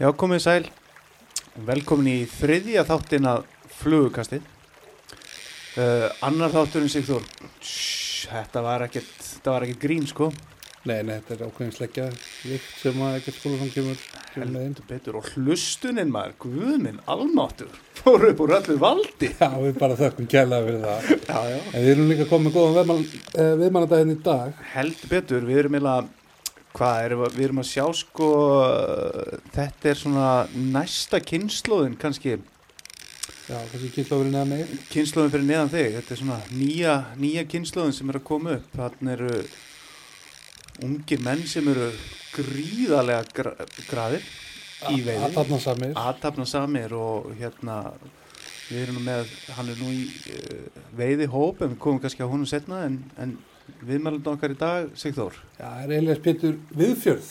Já, komið sæl. Velkomin í þriðja þáttin að flugukasti. Uh, annar þátturinn Sigþór. Shhh, Þetta var ekkert, þetta var ekkert grín, sko. Nei, nei, þetta er ákveðin sleggja vikt sem að ekkert skóla kemur. Heldur betur. Og hlustuninn maður, guðminn, almáttur, fóru upp úr öllu valdi. Já, við bara þökkum kærlega fyrir það. Já, já. En við erum líka komið góðan viðmann, eh, viðmannadaginn í dag. Heldur betur, við erum eiginlega, hvað erum við, við erum að sjá, sko, þetta er svona næsta kynnslóðin, kannski, Já, þessi kynnslófurinn eða mig. kynnslóðin fyrir neðan þig. Þetta er svona nýja, nýja kynnslóðin sem er að koma upp. Þannig eru ungir menn sem eru gríðarlega gra graðir í veiði. Þarna samir. aðtapna samir og hérna við erum með, hann er nú í uh, veiði hóp en við komum kannski á honum setna en, en viðmælundu okkar í dag Sigþór, Já, er Elias Pétur Viðfjörð.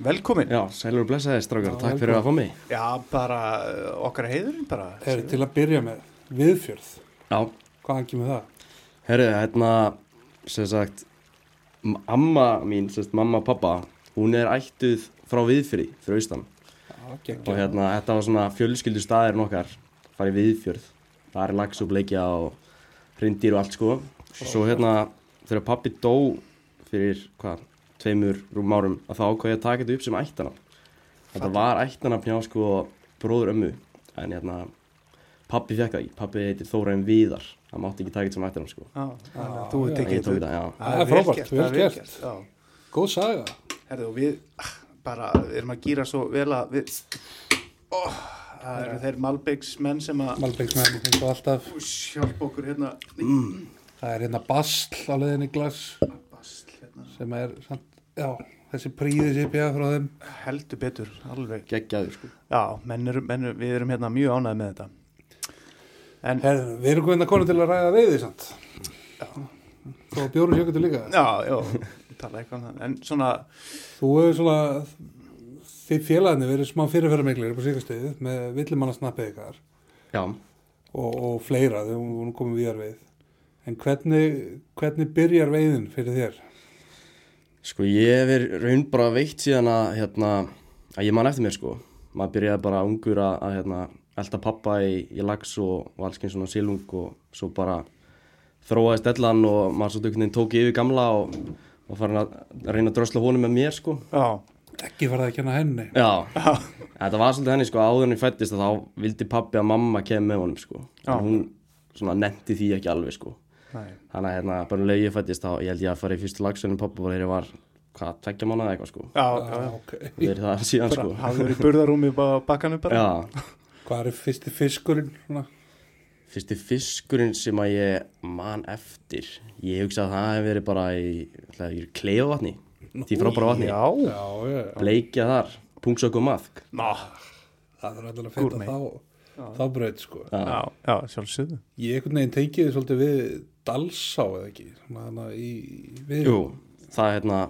velkomin Já, sælur og blessaði strákar, Já, takk fyrir að fá mig. Já, bara uh, okkar heiðurinn bara. Er til að byrja með Viðfjörð. Já, Hvaðan kemur það? herru, hérna sem sagt amma mín, sem sagt mamma og pappa hún er ættuð frá viðfyrði fyrir austan. Já, og hérna, þetta var svona fjölskyldu staðir okkar farið viðfjörð. Það er lags og bleikja og hrindir og allt sko svo hérna, þegar pappi dó fyrir, hvað, tveimur rúm árum að þá ákvað ég að taka þetta upp sem ættanafn þetta var ættanafn hjá sko bróður ömmu. En hérna pappi fekk það ekki, pappi heitir Þórainn Víðar það mátti ekki taka þetta sem ættanafn sko. Já, þannig að þú en tekið þetta, já. Það er frábært, vel er gert. Já, Góð saga. herðu og við ah, bara erum að gýra svo vel að við oh, það eru þeir Malbyggs menn sem að Malbyggsmenn, eins og alltaf. hjálpa okkur hérna Það er hérna basl á leiðinni glas Basl, hérna. sem er, samt, já, þessi príði sér bjað frá þeim. heldur betur, alveg geggjaður sko Já, menn eru, menn við erum hérna mjög ánægð með þetta. En, Herðu, við erum komin að konu til að ræða veiði, sant? Já. Þó bjóru sjökutu líka. já, já, tala eitthvað um það. En svona, Þú hefur svona, þið félagarnir verið smá fyrirferðarmiklir upp á síkastöðu með villimannasnappið ykkar já, og, og fleira þegar hún komið víðar veið. En hvernig, hvernig byrjar veiðin fyrir þér? Sko ég hef verið raun bara veitt síðan að, hérna, að ég man eftir mér sko. Maður byrjaði bara ungur að, að hérna, elda pappa í, í lags og, og alls kyn svona silung og svo bara þróaðist ellan og maður svo dugnin tók yfir gamla og, og farin að reyna að drösla honum með mér sko. já, Ekki var það að kenna henni. Já, þetta var svolítið henni sko áður en ég fættist að þá vildi pappi að mamma kemur með honum sko. Já. En hún svona nefndi því ekki alveg sko. Nei, Þannig að hérna, bara um leið ég fættist þá, ég held ég að fara í fyrstu lagsunum pappa bara þegar ég var, hvað, tveggja mánuða eitthvað sko. já, já, já. ok. Og þeir það síðan sko. Bara hafður í burðarúmi á bakkanum bara. Já, Hvað er fyrsti fiskurinn? Svona? fyrsti fiskurinn sem að ég man eftir, ég hugsa að það hef verið bara í, kleifavatni, því frábæra vatni, Já, Já, bleikja þar, pungsök og maðk. ná, Það er alltaf að finna þá, þá braut, sko. Já, já, já, sjálfsögðu. Ég einhvern veginn tengiði svolítið við Dalsá eða ekki, svona hana í við. jú, það er hérna,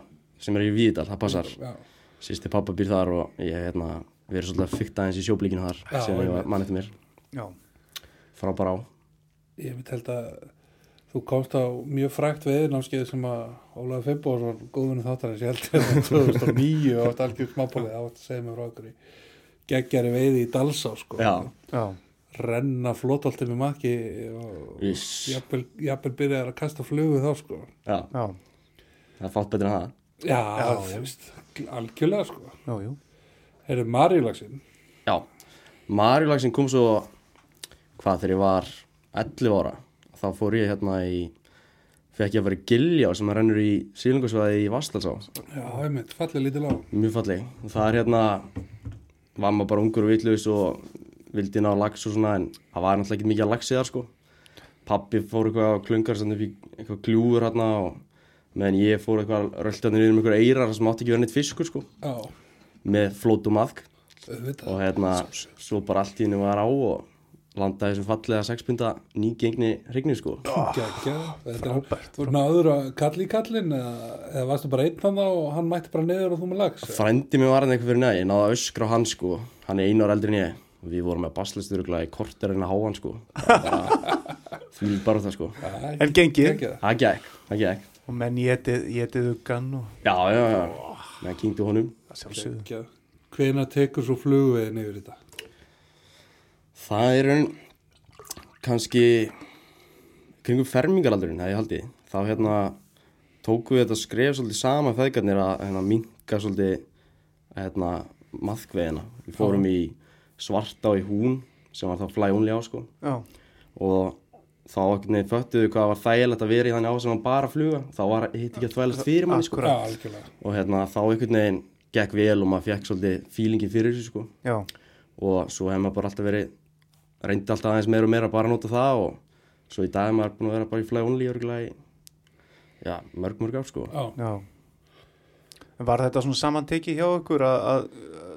sem er í Víðdal, það passar, Já, sýsti pappa býr þar og ég hérna verið svolítið að fykta eins í sjóblíkinu þar, Já, sem ég var einmitt. mann eftir mér, Já, frábæra á. ég veit held að þú komst á mjög frækt veiðinámskeið sem að Ólaður Fimboðsson, góðunni þáttarins, ég held að það var 2009 og átt algjör smápólið, þá átt að segja mig frá okkur í geggjari veiði í Dalsá, sko. Já, já, Renna flótolti með maki og jafnvel byrjaði að kasta flugu þá, sko. já, já, það er fátt betur en það. Já, Já, veist, algjörlega, sko. já, jú. Herru, Maríulagsinn, Já, Marjulagsin kom svo hvað þegar ég var 11 ára þá fór ég hérna í fekk ég að vera í Giljá sem að rennur í sílungusvæði í Vastalsá já, einmitt, fallið lítið lág. mjög falleg og það er hérna var maður bara ungur og vitlaus og vildi ná lags og svona en það var náttúrulega ekki mikið að lagsi þar sko. Pappi fór eitthvað á klungar sem upp í eitthvað gljúur hérna og meðan ég fór eitthvað röltjarnir yfir um eitthvað eirar sem átti ekki verið neitt fiskur sko. Já, með flótum auðvitað. og hérna svo bara allt í henni var á og landaði þessum fallega sexpunta nýgengni hrigni sko. Er Þú náður að kalli í kallin eða, eða varstu bara einn hann og hann mætti bara niður og þú með lags frændi mér var hann eitthvað fyrir neða, ég náði að öskra á hann sko. Hann er einu ára eldri en ég við vorum með baslisturugla í korter en að há hann sko. Það var bara, því bara það sko En gengið, það gekk, það gekk. Og menn getið, getið uggan og já, já, já, með kynntu honum. Hvena tekur svo flugvegin yfir þetta? Það er raun kannski kringum fermingaraldurinn, það ég haldi. Þá hérna tóku við þetta skref svolítið sama feðgarnir að hérna, minka svolítið hérna, maðkveðina. Við fórum í svarta í hún sem var þá fly only á sko. Já, og þá einhvern veginn föttuðu hvað var þægilegt að vera í þannig á sem var bara að fluga. Þá var hitt ekki að þvælast fyrir manni sko. Algjörlega. og hérna þá einhvern veginn gekk vel og maður fekk svolítið fílingi fyrir þessu sko. Já, og svo hefur maður bara alltaf verið reyndi alltaf aðeins meira og meira að bara nota það og svo í dag er maður búin að vera bara í fly only örgulega í já, mörg mörg ár sko. Já, Var þetta svona samanteki hjá ykkur að, að að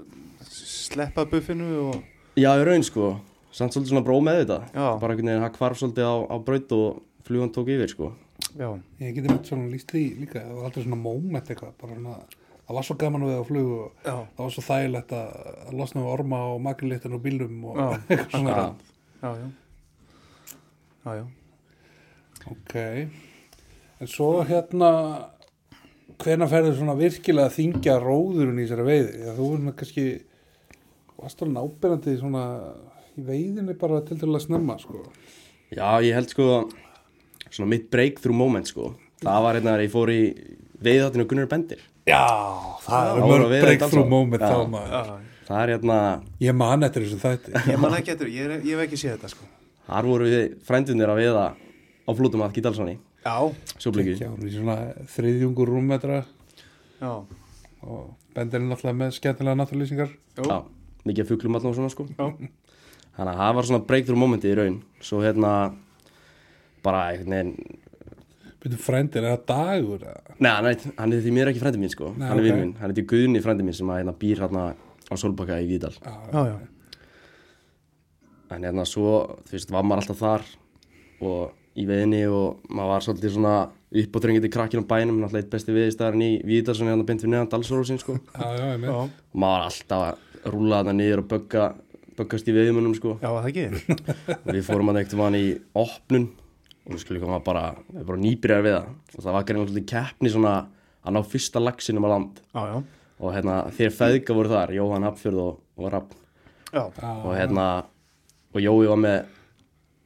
sleppa buffinu og Já, í raun sko, samt svolítið svona bró með þetta Já. bara einhvern veginn það hvarf svolítið á, á braut og flugan tók yfir sko já, ég geti með svona líst því líka, það var aldrei svona moment eitthvað, bara svona, það var svo gaman við á flug og já, það var svo þægilegt að, að losna við orma og makrilítin og bílum og eitthvað svona. Já, já, já, já, já. Ok, en svo hérna, hvena ferður svona virkilega að þingja róðurinn í þessari veiði? Já, þú erum kannski, varst alveg ábyrjandi svona í veiðinni bara til til að snemma, sko. Já, ég held sko svona mitt breakthrough moment sko það var hérna þegar ég fór í veiðháttinu Gunnar Bendir. Já, það er mörg breakthrough moment þá maður. það er hérna, Ég man eftir þessu þætti. Ég man ekki eftir, ég, er- ég hef ekki séð þetta sko. Þar voru við frændunir að veiða á flútum að Gítalssoni Já, sjóblíku Já, er svona þriðjungur rúmmetra. Já, og bendirinn náttúrulega með skemmtilega náttúrlýsingar. Já, mikið af fuglum allan og svona sko já, Þannig að það var svona breakthrough momenti í raun Svo hérna bara einhvern veginn Byrju frændir, er það dagur? eða? Nei, hann er, hann er því mér ekki frændi mín sko Nei, Hann er ok. okay. minn, hann er því Guðni frændi mín sem að hérna býr hérna á Solbaka í Vídal Já, já, já, En hérna svo, þú veist, var maður alltaf þar Og í veðinni og maður var svolítið svona upp og þrengið til krakkinn á bænum Náttúrulega eitt besti veðistæðarinn í Vídal sem er hérna beint við neðan Dalsóru sko já, já, ég með. já, Og maður var alltaf að rúla þarna niður og bögga Böggast í veðimunum sko. Já, það ekki? Við fórum að eitthvað hann í opnun og við skulum koma bara, við bara nýbyrjar við það. Og það var greinlega svolítið keppni svona að ná fyrsta lagsinum á land. Já, já, og hérna þeir feðga voru þar, Jóhann Hapfjörð og, og Rapp. Já, og hérna og Jói var með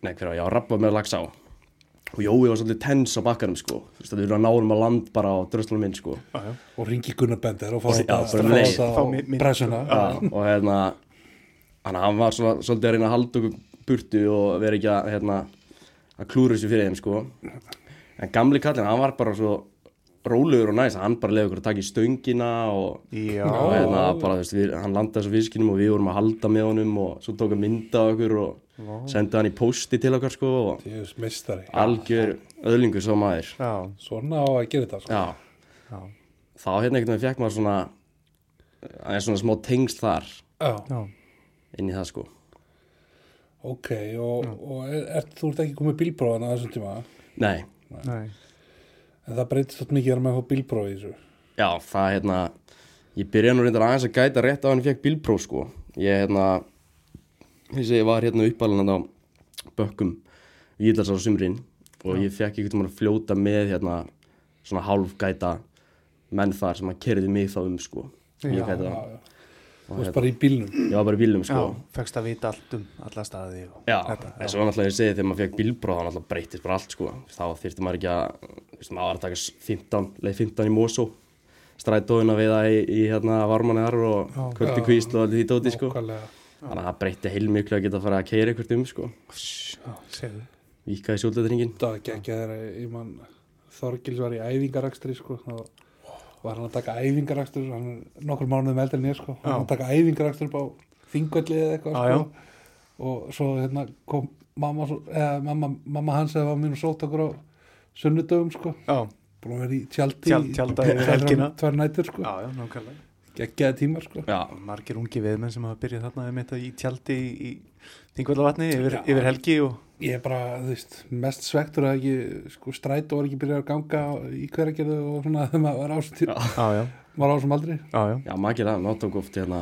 nei hver var, já Rapp var með lags á og Jói var svolítið tens á bakkanum sko. Þú veist að við erum að náðum að land bara á dröslunum minn sko. Já, já. Og ringi Gunnar Bendir og fá mynd, pressuna. Og hérna hann, var svona, svolítið að reyna að halda okkur burtu og vera ekki að hérna, að klúra þessu fyrir þeim sko. En gamli kallinn, hann var bara svo rólegur og næs, hann bara leiði okkur að taka í stöngina og, Já, og hérna, bara, þú veist, við, hann landaði þessu fiskinum og við vorum að halda með honum og svo tók að mynda okkur og senda hann í posti til okkar sko og er algjör öðlingu svo maður. Já, Svona á að gera þetta, sko. já, já, þá hérna einhvern veginn fekk maður svona aðeins svona smá tengst þar Já, já, inn í það sko. Ok. Og, og er, er, þú ert ekki komið bílprófan að þessum tíma, nei, nei, en það breytist þátt mikið að með að fá bílpróf í þessu. Já, það hérna ég byrjaði nú reyndar aðeins að gæta rétt á hann ég fekk bílpróf sko. Ég hérna þessi ég var hérna uppalinn á bökkum Víðars á sumrin og ég fekk einhvern veginn að fljóta með hérna svona hálf gæta menn þar sem að kerði mig þá um sko. Já, Já, það. já. Þú veist bara í bílnum. ég var bara í bílnum já, sko fegst að vita allt um alla staði og Já, þetta, en svo náttúrulega ég segi þegar maður fekk bílpróf þá náttúrulega breytist bara allt sko. Þá þyrfti maður ekki að, að taka 15, leið 15 í Mosó strætóin að veiða í, í hérna varmaneðar og kvöldi kvísl og allir því dóti sko. Nákvæmlega. Þannig að það breytti heilmiklu að geta að fara að keira eitthvað um sko. Já, í sjóldatringin Það að þeirra, man, Þorgils var í æfingarakstri, sko, þá var hann að taka æfingarakstur, hann er nokkur mánuðum eldri en ég, sko, hann var að taka æfingarakstur upp á þingvelli eða eitthvað, Já, sko, og svo hérna kom mamma, svo- eða, mamma, mamma hans eða var mín og sótt okkur á sunnudöfum, sko, Já, búin að vera í tjaldi, Tjald- tjalda yfir helgina. tvær nætur, sko, já, já, nákvæmlega geggjaði tímar, sko. já, Margir ungi viðmenn sem hafa byrjað þarna einmitt í tjaldi í, í Þingvallavatni yfir, yfir helgi og Ég er bara, þú veist, mest svektur að ekki, sko, strætó var ekki byrjað að ganga í hveragerðu og svona þegar maður var á þessum tíma, Já, já, var á þessum aldri. já, já, já það, maður tók oft hérna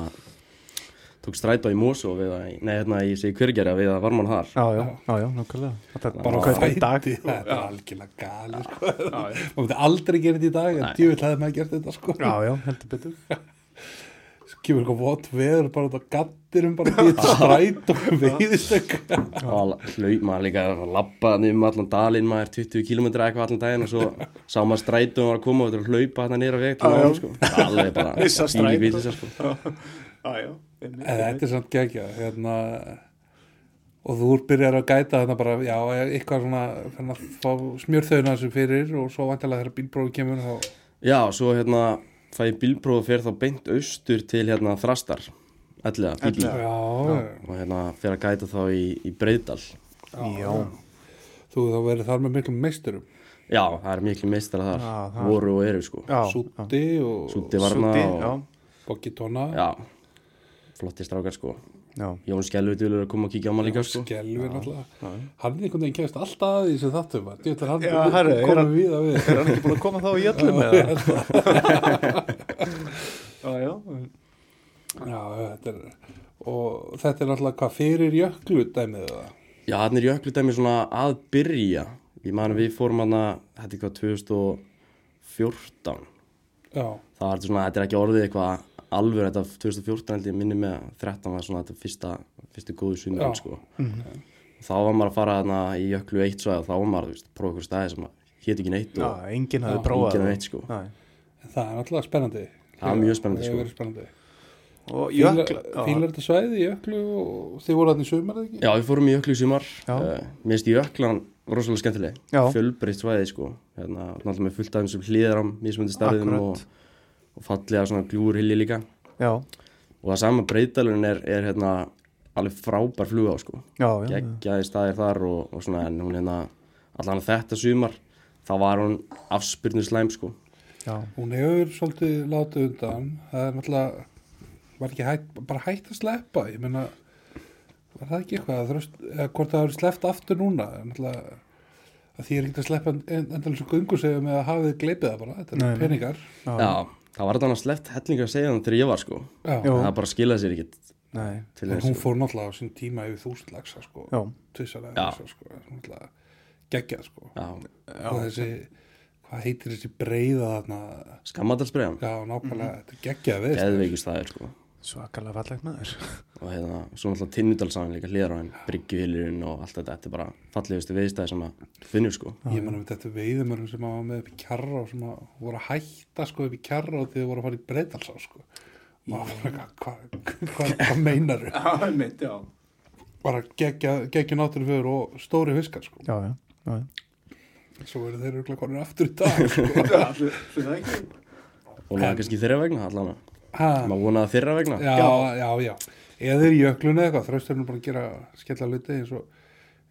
tók strætó í Mosó við að, nei hérna í sig hvergerja við að varman þar já, já, já, já, nákvæmlega. Þetta er bara hvernig dag. þetta er algjörlega gali sko. Já, já. maður myndi aldrei gera þetta í dag en djúvill hefði maður gert þetta sko. Já, já, heldur betur kemur eitthvað vott veður bara þetta gattir um bara býtt stræt og veiðistökk maður líka að labba um allan dalinn maður 20 km eitthvað allan daginn og svo sá maður strætum var að koma og þetta að hlaupa þetta nýra veg til Já, já. náum sko. alveg bara sko. Þetta er samt gegja hérna, og þú byrjar að gæta þetta bara, já, eitthvað svona þannig að fá smjörþauðina sem fyrir og svo vantilega þegar bílbrófi kemur þá, já, svo hérna fæ ég bílpróf og fer þá beint austur til hérna þrastar ellega, já, og hérna fer að gæta þá í, í Breiðdal. Já. þú þá verður þar með miklum meisturum? Já, það er miklu meistara þar. Já, það- voru og eru sko. Súti og Súti Varna Súti, og Tóna já, flotti strákar sko. Jón Skelvið vilur að koma og kíkja á maður líka sko. Skelvin alltaf Já. hann er einhvern veginn kemst alltaf að því sem þáttum að djöfnir hann Já, herri, er komið hann- við að við. Er hann ekki búin að koma þá í öllum? Eða? Já, já. já, þetta er og þetta er alltaf hvað fyrir jöklu dæmið það Já, hann er jökludæmi svona að byrja. Ég man við fórum hann að þetta er hvað 2014 já, Það var svona, þetta er ekki orðið eitthvað alveg þetta 2014 held ég minni með að 13 var svona þetta fyrsta, fyrstu góðu sumar sko. Þá var maður að fara þarna í jöklu eitt svo þá var maður, veist, prófa ykkur staði sem hétt ekki neitt Já, og enginn Já, hafði prófað. enginn það. veit sko. Nei. en það er alltaf spennandi Það er mjög spennandi, sko. spennandi Og fílar þetta svæði í jöklu og þið voru hann í sumar eða ekki? Já, við fórum í jöklu í sumar uh, Mér finnst jöklan rosalega skemmtileg. Fjölbreytt svæði sko hérna, Náttúrulega með fullt af og, fallega svona gljúur hilli líka. Já, og það sama breytalurinn er, er hérna alveg frábær flug á sko geggjaði staðir þar og, og svona en hún hérna allan þetta sumar þá var hún afspyrnu slæm sko. Já. hún hefur svolítið látið undan. Það er náttúrulega var ekki hætt, bara hætt að sleppa ég meina var það ekki eitthvað þröst, eða hvort það hefur sleppt aftur núna? Náttúrulega að því er ekki að sleppa endalins og gungu segja með að hafið gleipið það bara, þetta er peningar. Já. já, það var að sleppt hellinga að segja þannig þegar ég var sko. Já, það bara skilaði sér ekkert Nei. en hún sko. fór náttúrulega á sín tíma yfir þúsund lagsa sko, þessu sko, geggjað sko. Já, Já. og þessi, hvað heitir þessi breiða þarna, skammadalsbreiðan já nákvæmlega. Þetta er geggjað við geðveiku staðir sko Svakalega fallegt maður. og hérna, svo náttúrulega tinnudalsagan líka hlýðar á henn bryggjuhylurinn og allt þetta þetta er bara fallegustu viðstæði sem að finnur sko Ég menna með þetta veiðumörnum sem að var með upp í kjarra og sem að voru að hætta sko upp í kjarra og þið voru að fara í breytalsá sko. Maður var bara, hvað hva, hva meinar þau? Já, mitt, já. Bara geggja, geggja náttúru fyrir og stóri fiskar sko. Já, já. já. Svo eru þeir eru konur aftur í dag sko. Það og það er kannski þeirra vegna allan Ha, maður vonaði þeirra vegna já, já, já. Eða þeir í jöklunni eða eitthvað, þrösturinn bara að gera skella hluti eins og,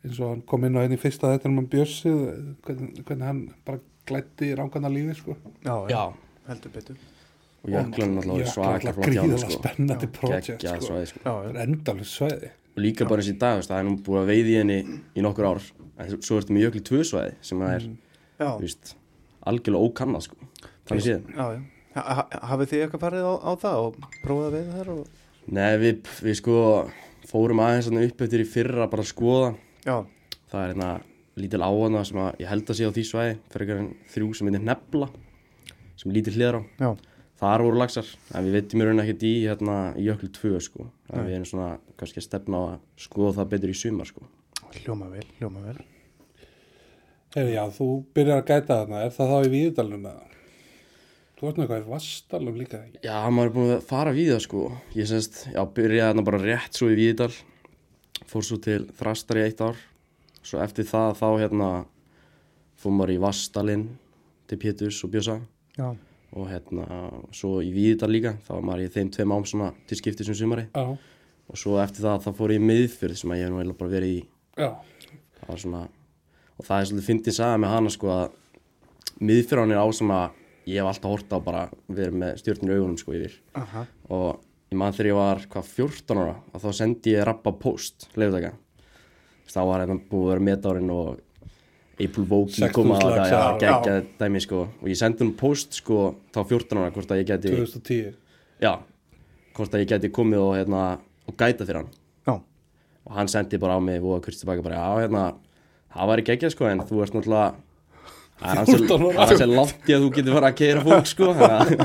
eins og hann kom inn á einn í fyrsta þetta um hann Bjössi, hvernig, hvernig hann bara glætti rángana lífi sko. Já, já, Heldur betur. og jöklan alltaf Jöklar svaka alltaf flott hjá hann gríðalega sko spennandi projekt sko. sko Já, Það já. er endalveg sveiði. og líka bara þessi dag, það er nú búið að veiði í henni í nokkur ár en svo ertu með jökli tvösvæði sem að er, Já, algjörlega ókannað sko, þannig séð já, já. Ha, ha, hafið þið eitthvað farið á, á það og prófað að veiða þar og... Nei, við, við sko fórum aðeins upp eftir í fyrra bara að skoða. Já, það er hérna lítil áhana sem að ég held að sé á því svæði fyrir eitthvað þrjú sem heitir Nebla sem er lítil hliðar á já, þar voru laxar, en við veitum í raun ekkert í hérna í jöklu 2 sko. En við erum svona kannski að stefna á að skoða það betur í sumar sko. Hljóma vel, hljóma vel. Heyri, já, þú byrjar að gæta þarna, er það þá í Víðdalunum eða? Þú ert nú eitthvað í Vastalum líka ekki? Já, maður er búin að fara við það sko. Ég semst, já, byrjaði hérna bara rétt svo í Víðdal fór svo til Þrastar í eitt ár. Svo eftir það þá hérna fór maður í Vastalinn til Péturs og Bjösa Já, og hérna svo í Víðdal líka þá var maður í þeim tveim ám svona til skiptis um sumari Já, og svo eftir það þá fór ég í miðfyrð sem að ég hef nú eiginlega bara verið í. Já, það var svona og það er svolítið fyndið saga með hana sko að miðfyrðan er á sem að ég hef alltaf hort á bara verið með stjórnir augunum sko yfir. Aha, og ég man þegar ég var hvað 14 ára og þá sendi ég rappa post leifutaka. Þá var hérna búið að vera metárin og April Vogue 6.000 koma að það, já. geggja dæmi sko. Og ég sendi hún post sko þá 14 ára hvort að ég geti 2010. já, hvort að ég geti komið og hérna og gæta fyrir hann. Já, og hann sendi bara á mig og kurst tilbaka bara já hérna það var ekki ekki sko en þú ert náttúrulega það er hans 14 ára. að langt í að þú getur fara að keira fólk sko þannig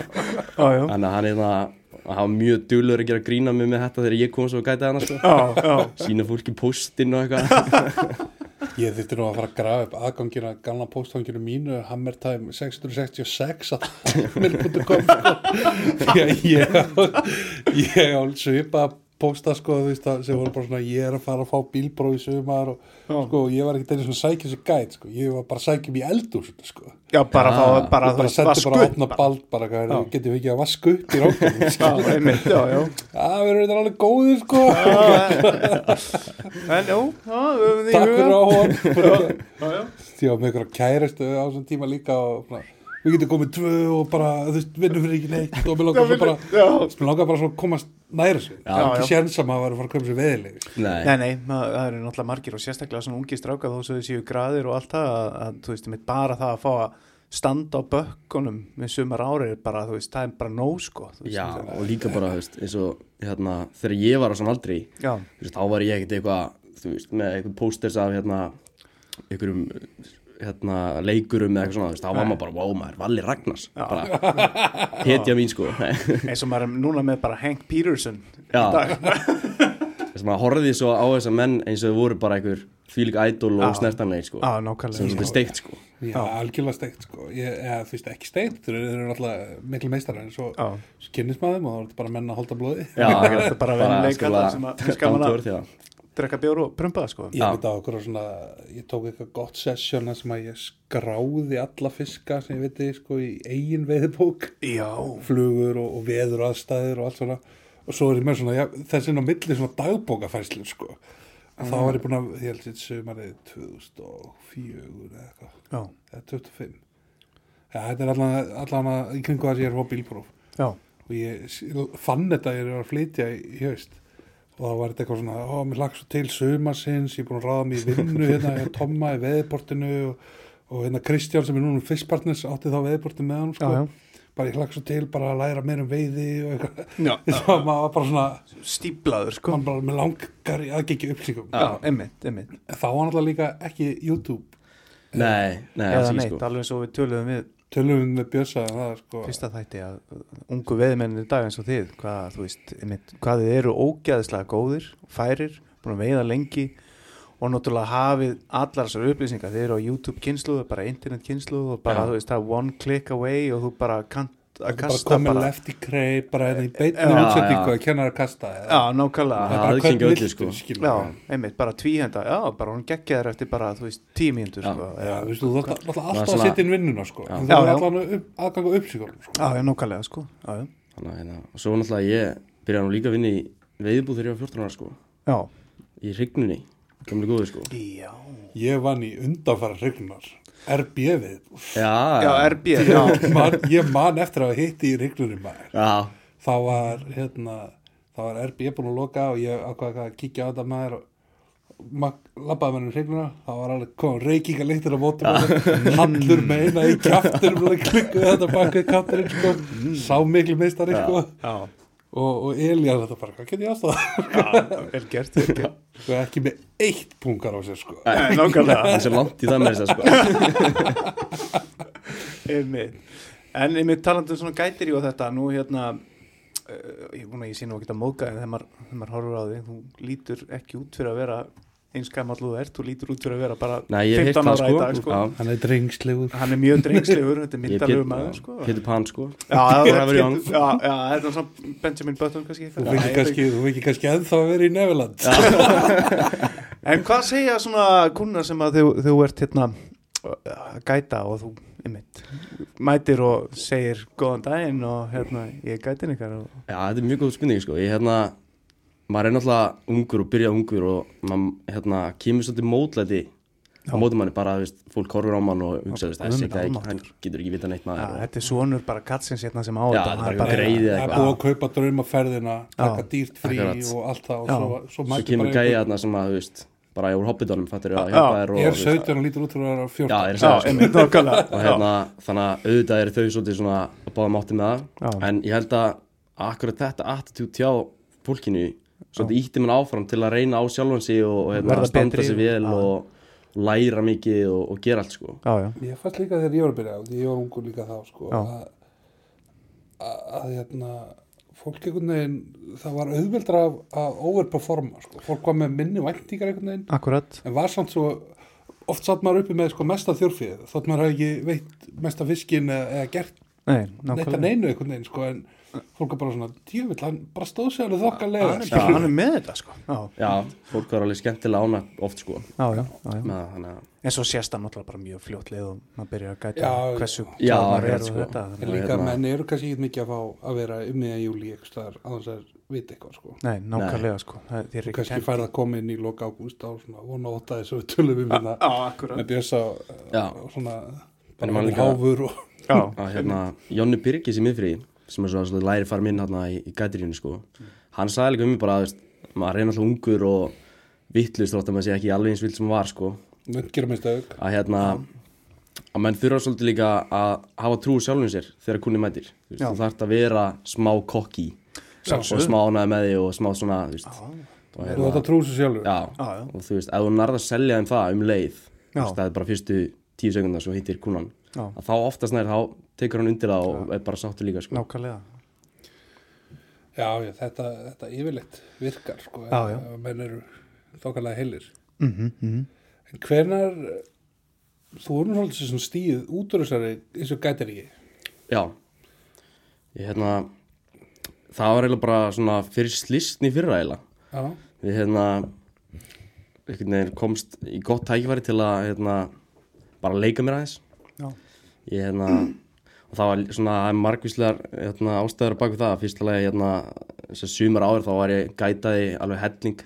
að- hann er það hann var mjög duglegur að gera grína mig með þetta þegar ég kom svo að gæta hana sko. Sína fólki postin og eitthvað Ég þurfti nú að fara að grafa upp aðgangina gamla pósthanginu mínu Hammertime 666 að hammer.com ég á svipa pósta sko þú veist að sem voru bara svona ég er að fara að fá bílbróð í sumar og Já. sko ég var ekki einu svona sækja sér gæt sko ég var bara að sækja mig í eldur sko Já, bara Já. þá, bara, ég þú bara veist, vasku bara að opna bara. bald bara hvað Já. er getið við ekki að vasku upp í ráknum Já, einmitt, já, já. að við erum þetta alveg góðir sko En jú, já, við höfum því í takk fyrir huga. áhuga Já, já. var með einhverja kæristu á þessum tíma líka og svona, við getum komið tvö og bara vinnum fyrir ekki neitt og mér langar svo bara bara svo að komast næra sig ekki já. séns að var að fara að koma sér veðileg Nei, Nei, nei, maður- það eru náttúrulega margir og sérstaklega svona ungir stráka þó svo þau séu graðir og allt það að, að þú veist, mitt bara það að fá að standa á bökkunum með sumar ári er bara, þú veist, það er bara nóg sko veist, já, það- og líka bara, þú veist, eins og hérna, þegar ég var á svona aldrei já, þú veist, þá var ég ekkert eitthvað þú veist, með eitthvað hérna leikurum eða eitthvað svona, þú veist, þá var maður bara wow, maður, Valli Ragnars. Bara, hetja mín sko. Eins og maður er núna með bara Hank Peterson í Já. dag. þess að maður horfði svo á þessa menn eins og þau voru bara einhver fílik ædol Já. og snertanleik sko, sem þetta er steikt sko. Já, algjörlega steikt sko. Ég, eða, þú veist ekki steikt, þeir eru- alltaf miklu meistar en svo, þeim og þá er þetta bara menn að halda blóði. Já, þetta er bara venjuleik skula- alla sem að- finnst að- já. drekka bjór og prumpa sko. Ég Já. veit á okkur á svona ég tók eitthvað gott session þar sem að ég skráði alla fiska sem ég veit sko í eigin veiðbók Já, flugur og, og veður aðstæður og allt svona. Og svo er ég með svona, já, þessi inn á milli svona dagbókafærslu sko. Og þá var ég búin að, ég held sér sumarið 2004 eða eitthvað. Já, eða 25 ja, þetta er allan, allan að í kringu það sem ég er að fá bílpróf. Já, og ég fann þetta að ég er að flytja í, í haust og þá var þetta eitthvað svona, ó, mér lagt svo til sumarsins, ég er búin að ráða mig í vinnu hérna, hjá Tomma í veðiportinu og, og hérna Kristján sem er núna um fyrstpartners átti þá veðiportinu með hann sko. Já, já. bara ég lagt svo til bara að læra meir um veiði og eitthvað, já, þess að maður var bara svona stíblaður sko. Maður bara með langar í aðgengi upplýsingum. Þá var náttúrulega líka ekki YouTube. Nei, nei, Eða neitt, sko. alveg eins og við töluðum við tölum við með Björsa en það er sko fyrsta þætti að ungu veðmennir í dag eins og þið, hvað, þú veist, einmitt, hvað þið eru ógæðislega góðir, færir, búin að veiða lengi og náttúrulega hafið allar þessar upplýsingar, þið eru á YouTube kynsluðu, bara internet kynsluðu og bara, Já. þú veist, það er one click away og þú bara kannt að bara kasta komið bara, lefty crate bara hérna í útsendingu já. að kenna að kasta eða- já, nákvæmlega, Það er hvern öllu, sko. já, einmitt, bara tvíhenda, já, bara hún geggjaður eftir bara, þú veist, Já. sko, Já, eða, þú veist, þú þátt alltaf að setja inn vinnuna, sko. Þú já. alltaf upp, aðgang á uppsíkjólum, sko. já, já, nákvæmlega, sko, að, hérna, og svo náttúrulega ég byrjaði nú líka að vinna í veiðbúð þegar ég var 14 ára sko. Já, í hrygnunni, gamli góði sko. Já, Ég vann í undanfæra hrygnunar, RB við. já, já, RB, já, Man, ég man eftir að hitti í hrygnunni maður. já, Þá var, hérna, þá var RB búin að loka og ég ákvaði að kíkja á þetta maður og labbaði með henni hrygnuna, þá var alveg komið reykinga lyktir á mótum hallur með eina í kjaftur og klikkuði þetta baka í katturinn, sko, sá miklu meistari, Já. sko. Og, og Elías þetta bara, hvað get ég aðstofað? vel gert, vel gert, Sko ekki með eitt pungar á sér, sko. Nei, nákvæmlega, það er svo langt í það með þess að sko Einmitt. En einmitt talandi um svona gætir og þetta, nú hérna, uh, ég er ég sé nú ekki að móka en þegar maður, horfur á þig, þú lítur ekki út fyrir að vera eins gamall og þú ert, þú lítur út fyrir að vera bara Nei, ég hef heyrt 15 það ára sko, í dag, sko. Já. Hann er drengslegur. Hann er mjög drengslegur, þetta er Pét- maður, sko. Pétur Pan sko Já, það er Forever young. já, já, þetta er svona Benjamin Button kannski. Þú ég kannski, að vera í Neverland. En hvað segja svona kunnar sem að þú, þú ert hérna að gæta og þú, einmitt, mætir og segir góðan daginn og hérna, ég er gætin ykkar og Já, þetta er mjög góð spurning sko Ég hérna, maður er náttúrulega ungur og byrja ungur og maður hérna, kemur svolítið mótlæti á mótum manni bara, veist, fólk horfur á mann og hugsa, almáttugur. hann getur ekki vita neitt maður og, þetta er sonur bara katsins hérna sem á Já, þetta, þetta er bara greið. Greiði Það er eitthvað. búið að kaupa draumaferðina, taka dýrt frí Akkurat. og allt það og svo, svo svo mætti kemur bara gæja þarna sem að, þú veist, bara úr hobbidónum, fattur Já, að hjálpa þér og, Ég er þú veist, 17 og lítur út fyrir að vera 14. Já, ég er að Já, segja sko einmitt, nákvæmlega og hérna, þannig að auðvitað eru þau svolítið svona að báða mátti með það Já. en ég held að akkurat þetta attitút hjá fólkinu svolítið ítti mann áfram til að reyna á sjálfan sig og, og hérna, standa sig vel Já. og, og læra mikið og, og gera allt sko. Já, já, Ég fannst líka þegar ég var að byrja, því ég var ungur líka þá, sko, að, að, að hérna, fólk einhvern veginn, það var auðveldra að, að overperforma, sko. Fólk var með minni væntingar einhvern veginn, akkurat. En var samt svo, oft satt maður uppi með sko mesta þjórfið, þótt maður hafi ekki veitt mesta fiskin eða, eða gert Nei, neitt að nákvæmlega neinu einhvern veginn, sko, en fólk er bara svona, djöfitt, hann bara stóð sig alveg þokkalega. hann, er bara- hann er með þetta sko. Já, Já, fólk var alveg skemmtilega ána oft sko. Já, já, já, já. en svo sést það náttúrulega bara mjög fljótlega og maður byrjar að gæta Já, hversu já, akkurat, er og sko. þetta En líka hérna- menn eru kannski ekki mikið að fá að vera um miðan júli eitthvað staðar að þess að vita eitthvað sko. nei, nákvæmlega sko. Er kannski færð að koma inn í loka ágúst á svona vona óta þessu við tölum um hérna já, akkurat. með bjösa Já. og svona bara háfur og já, að hérna, Jónni Birgis í miðfrí sem er svo að læri fara minn hérna í, í gætirínu sko. hann sagði líka um mig bara að maður reyna alltaf ungur og vittlust þótt að maður sé ekki alveg eins vilt sem maður var sko. að hérna að menn þurfa svolítið líka að hafa trú á sjálfum sér þegar kunni mætir þú, þarft að vera smá kokki og smá ánæði með því og smá svona þú veist, og, Þú hérna, já, já, og þú veist, ef þú nærða að selja þeim það um leið þú veist, það er bara fyrstu tíu sekundar svo hittir kunnan að þá oftast nær þá tekur hann undir það og er bara sáttur líka sko. nákvæmlega. Já, já, þetta, þetta yfirleitt virkar sko, Já, já. ef menn eru þokkalega heilir. Mhm, mhm. En hvenar þú nú svolítið sem stíð út úr þessari eins og gætir ekki. Já. Ég hérna það var eiginlega bara svona fyrir slistni fyrra eiginlega. Já, við hérna komst í gott tækifæri til að hérna bara leika mér aðeins. Já. ég hérna og það var svona margvíslegar hérna, ástæður bak við það, fyrstulega hérna þessar sumar áður þá var ég gætaði alveg helling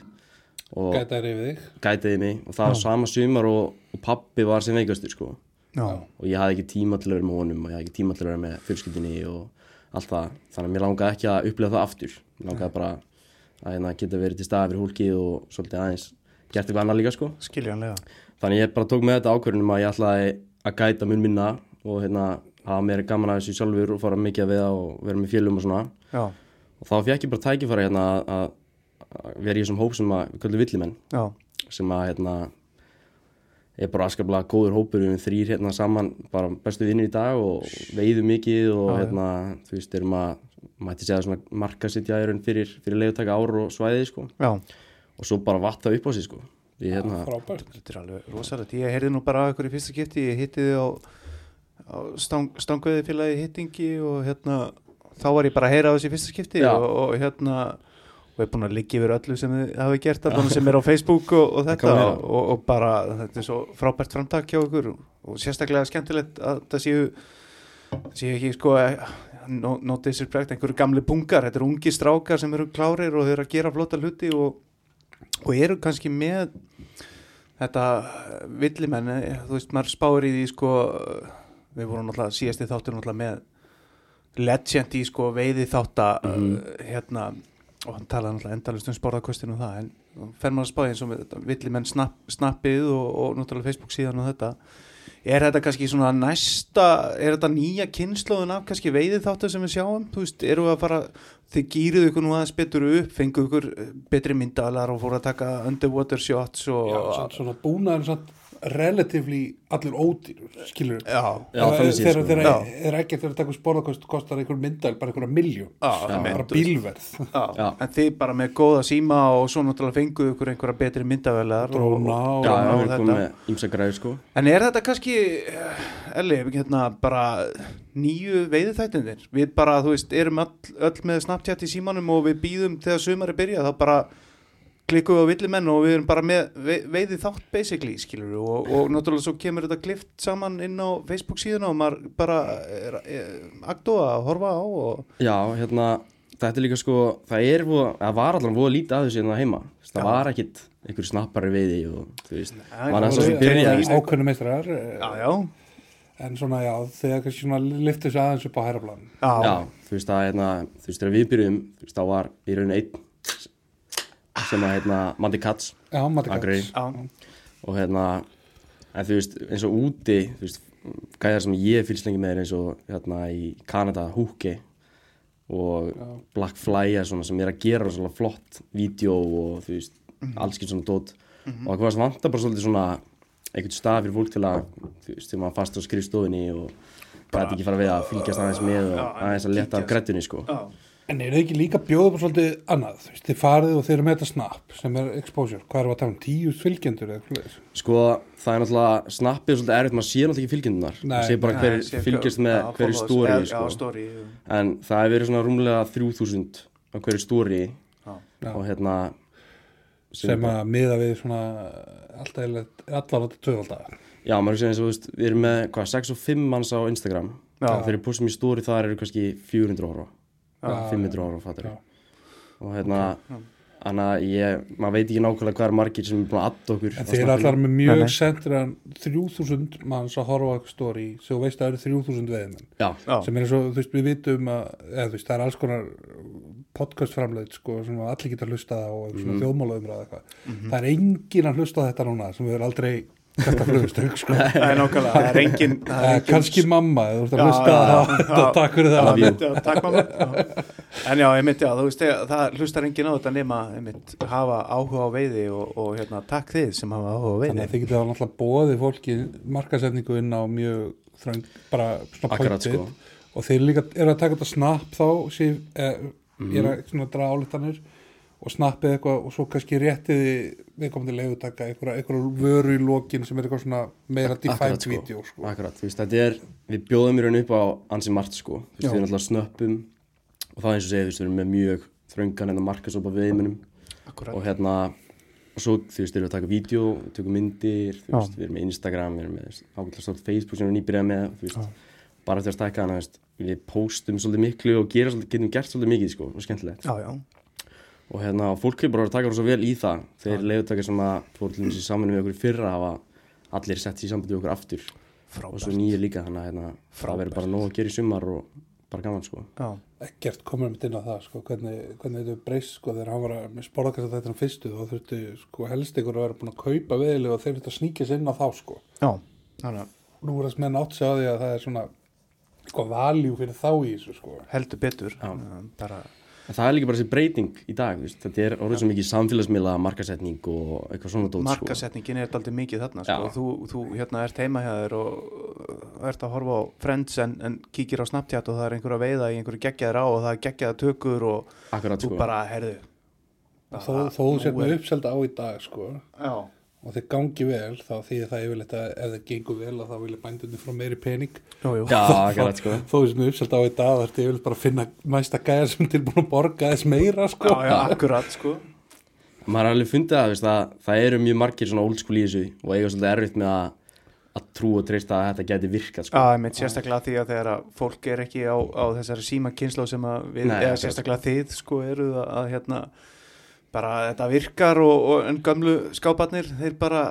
og gætar yfir þig. gætaði mig. Og það var sama sumar og, og pappi var sem veikastur sko. Já, og ég hafði ekki tíma til að vera með honum og ég hafði ekki tíma til að vera með fjölskyldinni og allt það, þannig að mér langaði ekki að upplega það aftur, mér langaði bara að hérna, geta verið til staða fyrir hólkið og svolítið aðeins gert eitthvað annað líka sko. Skiljanlega. Þannig ég bara tók með þetta ákvörðunum að ég ætlaði að gæta mun minna og hérna hafa mér gaman að þessu sjálfur og fara mikið að við það og vera með fjölum og svona. Já, og þá fekk ég bara tækifæri hérna að, að að vera í þessum hóp sem að við köllum villimenn. Já, sem að hérna er bara askaplega góður hópur. Við erum þrýr hérna saman, bara bestu vinnir í dag og veiðum mikið og Já, hérna þú veist, erum að mætti segja svona markasitja í raun fyrir, fyrir leiðutaka ár og svæði sko. Já. Og svo bara vatta upp á sig sko. Við hérna, Frábært. Þetta er alveg rosalegt. Ég heyrði nú bara ykkur í fyrsta skipti, ég hitti þið á stang, stangveði félagi hittingi og hérna, þá var ég bara að heyra á þessi fyrsta skipti og, og hérna, og ég er búin að liggja yfir öllu sem þið hafi gert, allan sem er á Facebook og, og þetta og, og bara, þetta er svo frábært framtak hjá ykkur og sérstaklega skemmtilegt að það séu, séu ekki sko, no, no disrespect, einhverju gamli bungar, þetta eru ungi strákar sem eru klárir og þeir eru að gera flotta hluti og, og eru kannski með þetta villimenn, eh, þú veist, maður spáir í því sko, við vorum náttúrulega síðasti þáttur náttúrulega með legend í sko veiði þátta Mhm. uh, hérna, og hann talaði náttúrulega endalist um sporðarkostinu og það, en fer maður að spáði eins og með þetta villimenn snapp, snappið og, og náttúrulega Facebook síðan og þetta er þetta kannski svona næsta er þetta nýja kynnslóðun af kannski veiði þáttu sem við sjáum, þú veist, eru við að fara þið gýruðu ykkur nú aðeins betur upp fengu ykkur eh, betri myndalar og fóru að taka underwater shots og Já, svona búnaður samt relatively allir ódýr skilur Já, þegar þannig séð, þegar sko. þegar Já. er ekkert þegar takku sporðakost kostar einhver myndal bara einhverja miljón bara bílverð Já, Já. en þið bara með góða síma og svo náttúrulega fenguðu ykkur einhverja betri myndavelar Dróna og, og- og erum þetta. sko En er þetta kannski, eh, Elli, hérna bara nýju veiðiþættinir? Við bara, þú veist, erum öll, öll með Snapchat í símanum og við býðum þegar sumari byrja, þá bara klikkum við á villimenn og við erum bara með ve veiði þátt basically, skilur við, og, og náttúrulega svo kemur þetta klift saman inn á Facebook síðan og maður bara er, er, aktóa að horfa á og Já, hérna, þetta er líka sko, það er það var allan voða lítið að þessu hérna heima. Það Já. var ekkit einhver snappari veiði og þú veist, mann það er svo voru- sem byrjaði. Ákveðnu meistrar eh, já, já, en svona já, þegar kannski svona liftu sig aðeins upp á hæraplan já, Já, þú veist að hérna, þú veist þegar við byrjum, þú veist þá var í rauninu einn sem að hérna Mandi Katz já, Matti. Katz. já, og hérna, en þú veist eins og úti, þú veist, gæðar sem ég fylgst lengi með er eins og hérna í Kanada, Húki og Já. Black Fly er svona sem er að gera svona flott vídeo og þú veist, Mhm. alls getur svona dót og það vantar bara svolítið svona einhvern stað fyrir fólk til að þú veist, þegar maður fast á skrifstofinni og gæti ekki fara við að fylgjast aðeins með og aðeins að leta af grættunni sko já, En er þið ekki líka bjóða upp á svolítið annað? Þið farið og þið eru með þetta snap sem er exposure. Hvað er það að tala um? Tíu fylgjendur eða eitthvað? Sko, það er náttúrulega snappið svolítið erfitt, maður sér náttúrulega ekki fylgjendunar Nei, maður sér bara hver Nei, sé fylgjast með já, hverju stóri sko. Já, story en það hefur verið svona rúmlega 3000 á hverju stóri. Já. og hérna Sem að miða við svona alltaf allar þetta tvöfaldaga. Já, maður sé eins og þú veist, við erum með hvað, 6 og 5 manns á Instagram Já. þegar við postum í stóri þar eru kannski 400 ára Já. 500 ára fattur og hérna. Þannig að ég, maður veit ekki nákvæmlega hvað er margir sem er búin að adda okkur En á eru snappinu. allar með mjög sentran 3000 manns að horfa á eitthvað stóri sem þú veist að það eru 3000 veðmenn. Sem er eins og, þú veist, við vitum að, eða veist, það er alls konar podcast framleitt, sko, sem að allir geta hlustað á og Mhm. svona mm. þjóðmálaumræða eitthvað. Það er engin að hlusta á þetta núna sem við erum aldrei þetta flugustöng, sko. það er nákvæmlega, það er engin það er Eh, engin- kannski mamma, þú ert að hlusta þetta, takk fyrir það. takk mamma. En já, ég myndi að þú veist það hlustar enginn á þetta nema einmitt, hafa áhuga á veiði og, og hérna, takk þið sem hafa áhuga á Þannig veiði að þið getur náttúrulega bóðið fólki markasetningu inn á mjög þröng, bara svona pointið. sko. Og þeir líka eru að taka þetta snapp þá síf, eh, Mhm. ég er að draga álítanir og snappið eitthvað og svo kannski réttiði viðkomandi leiðutaka einhverja, einhverja vöru í lokin sem er eitthvað svona meira defined sko. video sko. Akkurat, þú veist, þetta er, við bjóðum í raun upp á ansi margt sko, þú veist, við erum alltaf snöppum og það er eins og segja, þú veist, við erum með mjög þröngan hérna markasópa við eiminum Akkurat. og hérna, og svo, þú veist, erum við að taka vídeo, við tökum myndir, þú veist, við erum með Instagram, við erum með ágætlega stórt Facebook sem við erum nýbyrjað með, þú veist, Já. bara eftir að stækka hana, þú veist, við postum svolítið miklu og gera svolítið, getum gert svolítið mikið, sko, og skemmtilegt. já, já, Og hérna, fólk hefur bara að taka svo vel í það, þeir leiðutakar sem að fóru til þessi saman við okkur í fyrra hafa allir sett sér í sambandi við okkur aftur. Og svo frábært. nýju líka þannig að hérna, það verður bara nóg að gera í sumar og bara gaman sko. Já, ekkert komur mitt inn á það sko, hvernig, hvernig þetta breyst sko, þegar hann var að með sporðakast þetta er fyrstu þá þurftu sko, helst ykkur að vera búin að kaupa veðileg og þeir þurftu að sníkja sér inn á þá sko. já, þannig að nú er þess menn átt sig á því að það er svona eitthvað valjú fyrir þá í þessu sko. heldur betur. Já. bara, en það er líka bara þessi breyting í dag þú veist, þetta er orðið svo mikið samfélagsmiðla markasetning og eitthvað svona dót sko. markasetningin er aldrei mikið þarna sko. Þú, þú hérna ert heima hjá þér og ert að horfa á Friends en, en kíkir á Snapchat og það er einhver að veiða í einhverju geggjaður á og það er geggjaða tökur og akkurat þú sko. bara, herðu þó, þó þú sér með uppselda á í dag sko, já, og þeir gangi vel þá þýðir það yfirleitt að ef þeir gengur vel að þá vilja bændunni frá meiri pening. Já, akkurat sko. þó sér með uppselda á í dag þá ertu yfirleitt bara að finna næsta gæðar sem er tilbúin að borga þess meira sko. já, já, akkurat sko. Maður har alveg fundið það, veist, að það eru mjög margir svona old school í þessu og eiga svolítið erfitt með að, að trú og treysta að þetta geti virkað sko. Já, ég meint sérstaklega því að þegar að fólk er ekki á, á þessari síma kynslu sem að við, Nei, eða sérstaklega þið sko eruð að, að hérna bara þetta virkar og, og en gamlu skáparnir, þeir bara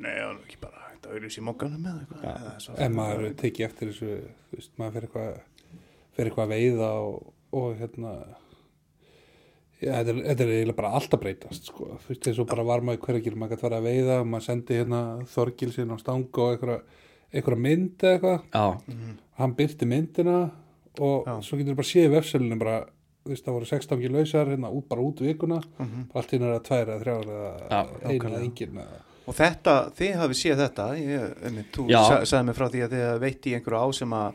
er ekki bara þetta auðvitað í mokkanum með eitthvað Já. eða svo- en maður tekið eftir þessu þú veist, maður fyrir eitthvað fyrir eitthvað að veiða og, og hérna Já, þetta, er, þetta er eiginlega bara allt að breytast sko. þú veist, eins og bara var maður hverjir maður gæti fara að veiða og maður sendi hérna Þorgil sín á stang og einhverja, mynd eða eitthvað já, Mhm. hann byrti myndina og Já. svo getur bara séð í vefsölunum bara, veist, það voru 16 ekki lausar hérna út bara út vikuna Mhm. bara allt í náttúrulega tvær eða þrjár eða Já, eina eða engin og þetta, þið hafið séð þetta ég, einmitt, þú sagði mig frá því að þið veitt í einhverju á sem að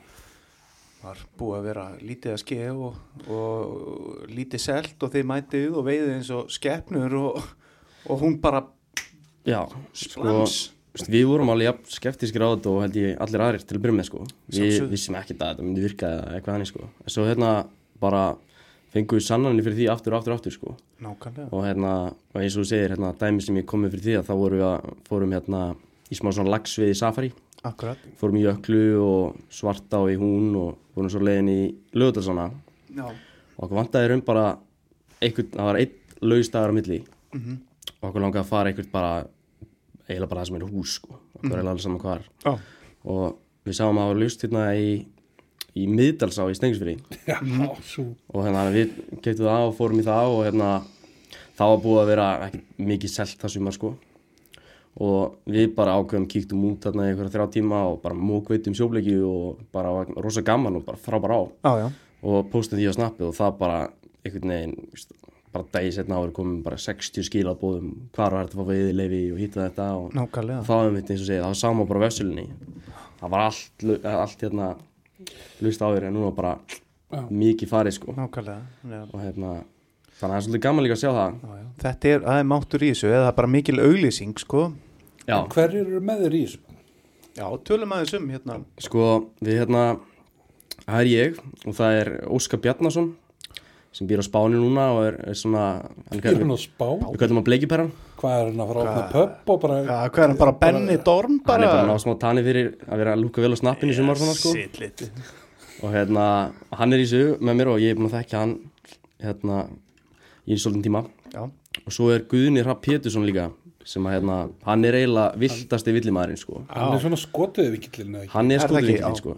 var búið að vera lítið að ske og, og lítið selt og þið mætið og veiðið eins og skeppnur og, og hún bara já sko, splans veist, við vorum alveg jafn skeptískir á þetta og held ég allir aðrir til að byrja með sko. við vissum ekkert að þetta myndi virka eða eitthvað hannig sko. en svo hérna bara fengum við sannanir fyrir því aftur og aftur og aftur sko. nákvæmlega. Og hérna, og eins og þú segir hérna, dæmi sem ég komið fyrir því að þá vorum við að fórum hérna í smá svona lagsvið í safari. Akkurat. Fórum í jöklu og svarta og í hún og vorum svo leiðin í lögutalsana já. Og okkur vantaði raun bara einhvern, það var einn laugstæðar á milli. Mm og okkur langaði að fara einhvern bara eiginlega bara það sem er hús sko. Okkur er alveg saman hvar. Já. og við sáum að það var laust hérna í í miðdalsá í svo og hérna við keftum það og fórum í það og hérna það var búið að vera ekki mikið selt það sumar sko. Og við bara ákveðum kíktum út þarna í einhverja þrjá tíma og bara mókveitum sjófleiki og bara var rosa gaman og bara frábær á já, já, og postum því á snappið og það bara einhvern veginn bara dagi setna áður komum bara 60 skil að bóðum hvar var þetta að fá veiði leifi og hitta þetta og nákvæmlega. það var mitt eins og segja, það var sama bara á vefsölunni. Það var allt, allt hérna lust á þér en núna bara Já. mikið farið sko. Nákvæmlega og hérna þannig að það er svolítið gaman líka að sjá það. Já, já. þetta er, það er máttur í þessu eða bara mikil auglýsing sko. Já, Hver eru með þér í þessu? já, tölum aðeins um hérna. Sko við hérna það er ég og það er Óskar Bjarnason sem býr á Spáni núna og er, er svona er kallar- hann að spá við kallum hann bleikipæran Hvað er hann að fara að opna pöpp og bara já, hvað er hann bara Benny Dorn hann er bara að bara ná smá tanni fyrir að vera að lúka vel á snappinu í sumar svona sko. Sitt og hérna hann er í þessu með mér og ég er búin að þekkja hann hérna í svolítinn tíma. Já, og svo er Guðni Rapp Pétursson líka sem að hérna, hann er eiginlega viltasti villimæðurinn sko. Hann er svona skotuði vikillin hann er Er vingilinn Já. sko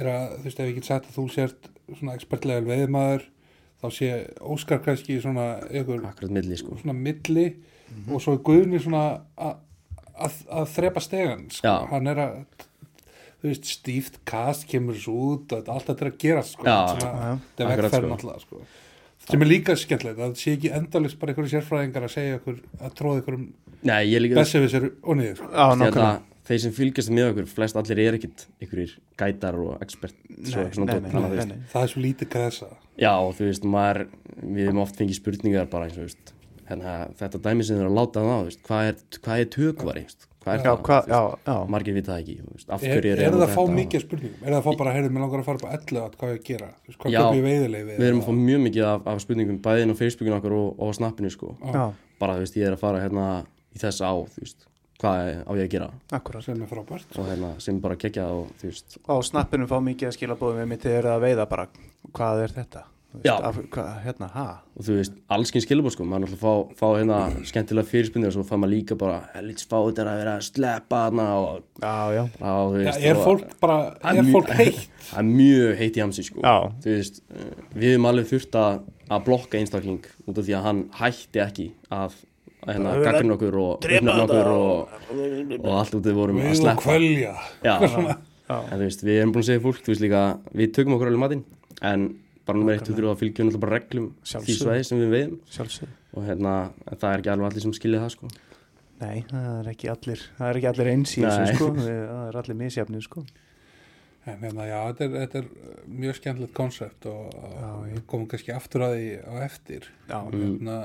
er að, þú veist ef ég get sagt að þú sért svona expertlegal veiðmaður þá sé Óskar kannski svona ykkur akkurat milli sko svona milli og svo er Guðni svona að- að að þrepa stegan sko. Já. hann er að þú veist stíft kast kemur svo út og allt þetta er að gera sko. Já. Svona, Já, já. þetta er Akkurat, vegferð sko. náttúrulega sko. sem er líka skemmtilegt að það sé ekki endalist bara einhverju sérfræðingar að segja ykkur að tróða ykkur um nei, ég er líka bessi við sér og niður sko. Þeir sem fylgjast með okkur, flest allir er ekkit einhverjir gætar og expert svo, Nei, svona nei, nei, það er svo lítið græsa já, og þú veist, maður við hefum oft fengið spurningar bara eins og veist hérna, þetta dæmi sem þeir eru að láta það á veist, hvað er, hvað er tökvari hvað er já, það, hvað, já, já. Margir vita það ekki veist, af er, hverju er, er það að fá mikið spurningum? Er það að fá bara, heyrðu, mér langar að fara 11 að hvað ég að gera, hvað köp ég veiðileg við erum að fá mjög mikið af, af spurningum bæði inn á Facebookinu okkur og, og á snappinu sko. bara þú veist, ég er að fara hérna í þess á þú veist, hvað er- á ég að gera? Akkurat sem er frábært. Og hérna, sem bara kekja og þú veist. Á snappinu fá mikið að skila bóðum við mitt þegar það að veiða bara hvað er þetta? Já. af, hvað, hérna, ha? Og þú veist, allskinn skilabóð sko. Maður er alltaf að fá, fá hérna skemmtilega fyrirspunni og svo fær maður líka bara helvits fáið er að vera að sleppa hana og, já, já, og ja, veist er og- fólk bara, er mjög- fólk heitt? Það er mjög heitt í hamsi sko. Já. þú veist, eh, við hefum alveg þurft að að blokka einstakling út af því að hann hætti ekki að hérna gaggrinn okkur og uppnefna okkur og, og allt út við vorum að sleppa. Já, en þú veist, við erum búin að segja fólk, þú veist líka, við tökum okkur alveg matinn, en bara nummer eitt, þú þurfum að fylgja náttúrulega bara reglum því svæði sem við sjálfsög og hérna, en það er ekki alveg allir sem skilja það, sko. nei, það er ekki allir það er ekki allir eins í þessu sko. Það er allir misjafnir sko. En hérna, já, þetta er, þetta er mjög skemmtilegt konsept og og komum kannski aftur að því á eftir. Já, hérna,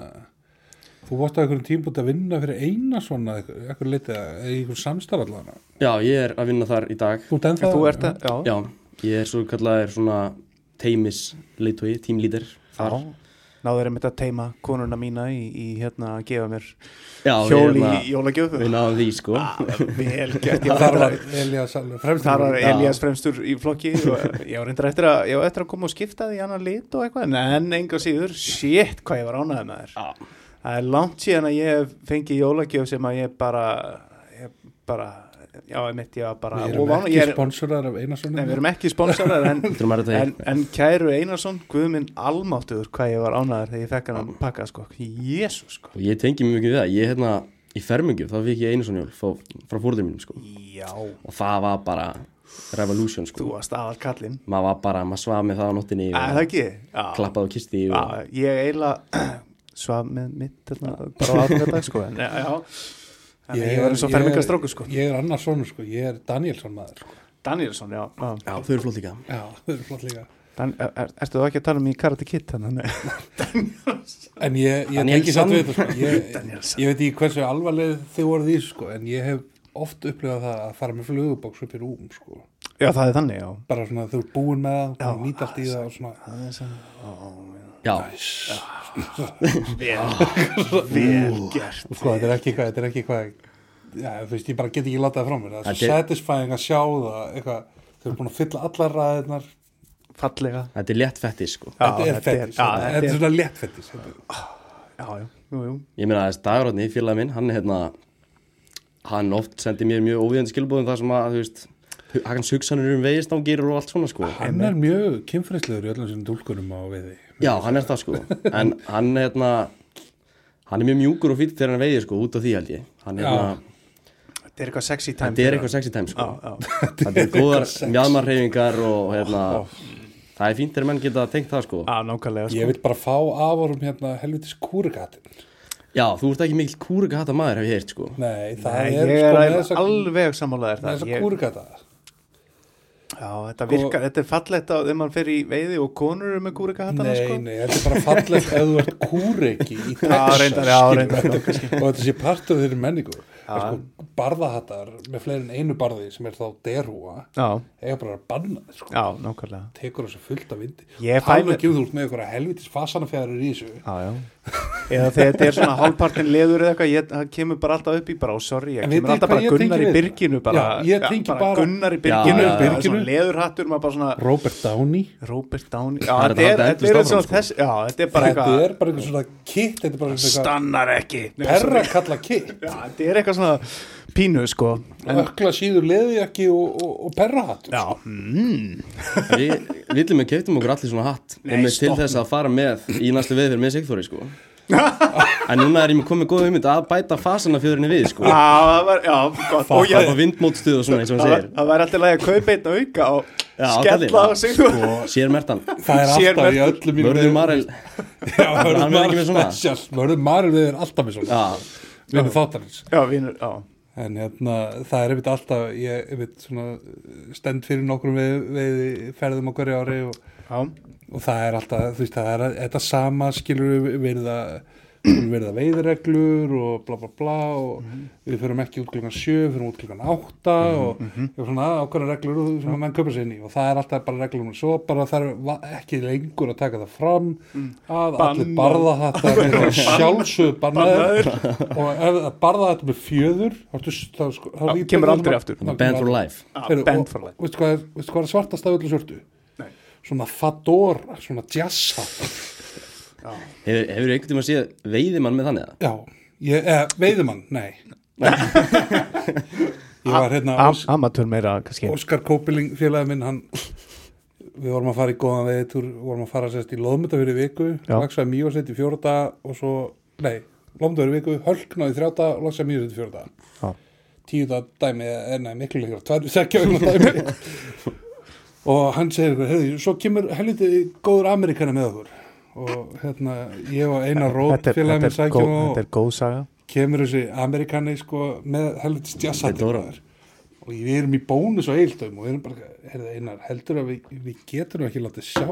þú varst á einhverjum tímpúti að vinna fyrir eina svona eitthvað litið, einhverjum samstarf allavega? Já, ég er að vinna þar í dag, þú ert ennþá þú ert að, já, já, ég er svo kallaðir svona teimis leitói, teamleader þar. já. Náður einmitt að teima konuna mína í, í hérna að gefa mér Já, hjól ég í er jólagjöf. að vinna á því, sko. vel gert. Ég var var Elias alveg fremstur. Þar var Já. Elias fremstur í flokki og ég var reyndar eftir að, ég var eftir að koma og skipta því annan lit og eitthvað, en enga síður shit hvað ég var ánægð með þér. Já, það er langt síðan að ég hef fengið jólagjöf sem að ég bara ég bara, já, ég mitt ég var bara við erum ofan- ekki er- sponsorar af Einarsson við erum ekki sponsorar en, að en, en kæru Einarsson Guðminn almáttuður hvað ég var ánæður þegar ég fekk hann að pakka sko, jésus sko. Og ég tengi mjög mikið við það, ég hérna, í fermingu, þá fikk ég einu svona jól frá, frá fórður mínum, sko. já, Og það var bara revolution, þú sko. varst aðal kallinn Maður var bara, maður svaf með það á nóttinni að það og ekki, já. klappaði og kisti ég eiginlega svaf með mitt þarna, bara á aðfangadag sko en, já, Þannig ég, ég var eins og er- fermingastráku sko. ég er annars sonur sko, ég er Danielsson maður sko. Danielsson, já, já. Já, þau eru flott líka. já, það er flott líka. Dan, er, er, Ertu þú ekki að tala um í Karate Kid þannig en ég, ég tengi satt við þetta sko. ég, ég veit ekki hversu alvarleg þið voruð í sko, en ég hef oft upplifað það að fara með flugubóks upp í rúm sko. Já, það er þannig, já. Bara svona þú ert búin með það og nýta allt í það og svona. Það er svo Já, Vel, vel gert. Þetta er ekki eitthvað, þetta er ekki eitthvað já, þú veist, ég bara get ekki látað það frá mér. Það er svo satisfying að sjá það eitthvað, þau eru búin að fylla allar ræðirnar Fallega. Þetta er létt fettis, sko. Já, þetta er fettis, já, þetta þetta er svona léttfettis Já, já, jú Ég meina þess dagurotni, félagi minn, hann er hérna, hann oft sendi mér mjög óvíðandi skilbúðum það sem að, þú veist, hans hugsanir um veiðstangir og allt svona, sko. hann er mjög kynfræslegur í öllum sinni dúlkunum á veiði Já, hann er það, sko. En hann, hérna, hann er mjög mjúkur og fýtt þegar hann veiðir, sko, út af því held ég. Hérna, Þetta er eitthvað sexy time þetta er fyrir eitthvað sexy time, sko. hann. Já, já Þetta er góðar mjadmarreyfingar og, hérna, það er fínt þegar menn geta tengt það, sko. Já, nákvæmlega sko ég vil bara fá aforum hérna helvitis kúrikatin Já, þú ert ekki mikill kúrika hata maður, hef ég heyrt, sko. nei, það Nei, er ég sko er alveg með það þessa Ég- kúrikata Já, þetta virkar, þetta er fallegt á þegar maður fer í veiði og konur eru með kúrika hattana Nei, sko. nei, þetta er bara fallegt ef þú ert kúreiki í Texas Já, reyndar, já, reyndar, og þetta sé partur af þeirri menningu. Sko, barðahattar með fleiri en einu barði sem er þá derúa Já, eiga bara að banna þér, sko. já, nákvæmlega. Tekur þessu fullt af vindi. Tala ekki um þú með ykkur helvitis fasanafjæður í þessu. Já, já. Eða þegar þetta er svona hálfpartin leður eða eitthvað, ég, það kemur bara alltaf upp í bara, ó sorry, ég En kemur alltaf bara Gunnar í byrginu bara, Já, ég tengi bara- Gunnar í byrginu, já, bara Byrginu. svona leðurhattur, bara Robert Downey. Robert Downey. Já, Það er þetta er, bara þetta eitthvað er bara eitthvað svona kitt þetta er bara eitthvað Stannar ekki. Perra kalla kitt. Já, þetta er eitthvað svona pínu, sko. En, ökla síður leðijakki og, og, og perrahatt Já, mm, Við viljum við keftum okkur allir svona hatt Nei, Nei, til stopp. þess að fara með í næstu veðfyrir með Sigþóri sko. En núna er ég með komið góð hugmynd að bæta fasana fjöðurinni við sko. Já, það var, já, gott. Og Og ég, ég vindmótstuð og svona eins og hann það var- segir. Það væri alltaf lægi að kaupa einn auka og Já, skella kallinn. á sig þú Sér mertan. Það er Sér alltaf í öllum Mörður Marel. Já, Mörður Hann er ekki með svona? Special. Mörður Marel við er alltaf með svona Erum þáttarins. Já, vinur, já. En hérna það er einmitt alltaf ég einmitt svona stend fyrir nokkrum við, við ferðum á hverju ári og, og það er alltaf þú veist það er þetta sama skilur við verða verða veiðreglur og bla bla bla og við fyrir ekki út klukkan sjö, fyrir út klukkan átta og, og svona ákveðna reglur og- sem að menn köpa sér inn í. Og það er alltaf bara reglum og svo bara það er ekki lengur að taka það fram að allir Bannað. barða þetta er sjálfsögðu bannaður og ef það barða þetta með fjöður þá, þá, þá, þá Já, kemur aldrei aftur. Band for life. Og- for life. veistu hvað er, svartast af öllu svörtu? Nei. svona fadora, svona jazza Hefur, hefur einhvern tíma séð veiðimann með þannig að? já, ég, eða, veiðumann, nei. Ég var hérna Am Ós, Amatör meira, kannski. Óskar Kópiling félagi minn hann við vorum að fara í góðan veiðtúr við vorum að fara sérst í loðmyndafyrir viku lagsaði mýjósett í fjóra daga og svo, nei, loðmyndafyrir viku hölknaði í þrjá daga og lagsaði mýjósett í fjóra daga. Já. tíu daga dæmi, eða nei, miklu lengur tvær, þekkja vegna dæmi. Og hann segir hefði, svo kemur helviti góður Amerikana með okkur og hérna, ég og Einar Róð Þetta er, félagi þetta, minn er sækjum góð, og þetta er góð saga. kemur þessi Amerikani sko með helviti Þetta er stjásattir og við erum í bónus og eildum og við erum bara, heyrðu Einar, heldur að við, við getum ekki látið sjá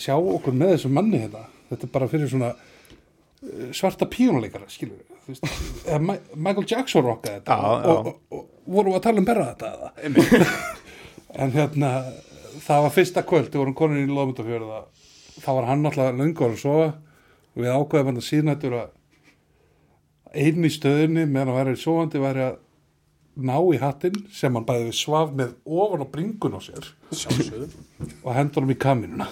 sjá okkur með þessum manni hérna? Þetta er bara fyrir svona uh, svarta píónuleikara, skilur við eða Ma- Michael Jackson rockaði þetta. Já, já. Og, og, og vorum við að tala um berra þetta eða? en hérna það var fyrsta kvöld, við vorum konin í Lóðmyndafjörða þá var hann alltaf löngur að sofa. Og við ákveðum hann að síðnættur að einn í stöðinni meðan hann væri sofandi væri að ná í hattinn sem hann bæði svaf með ofan á bringun á sér og hendur hann í kaminuna.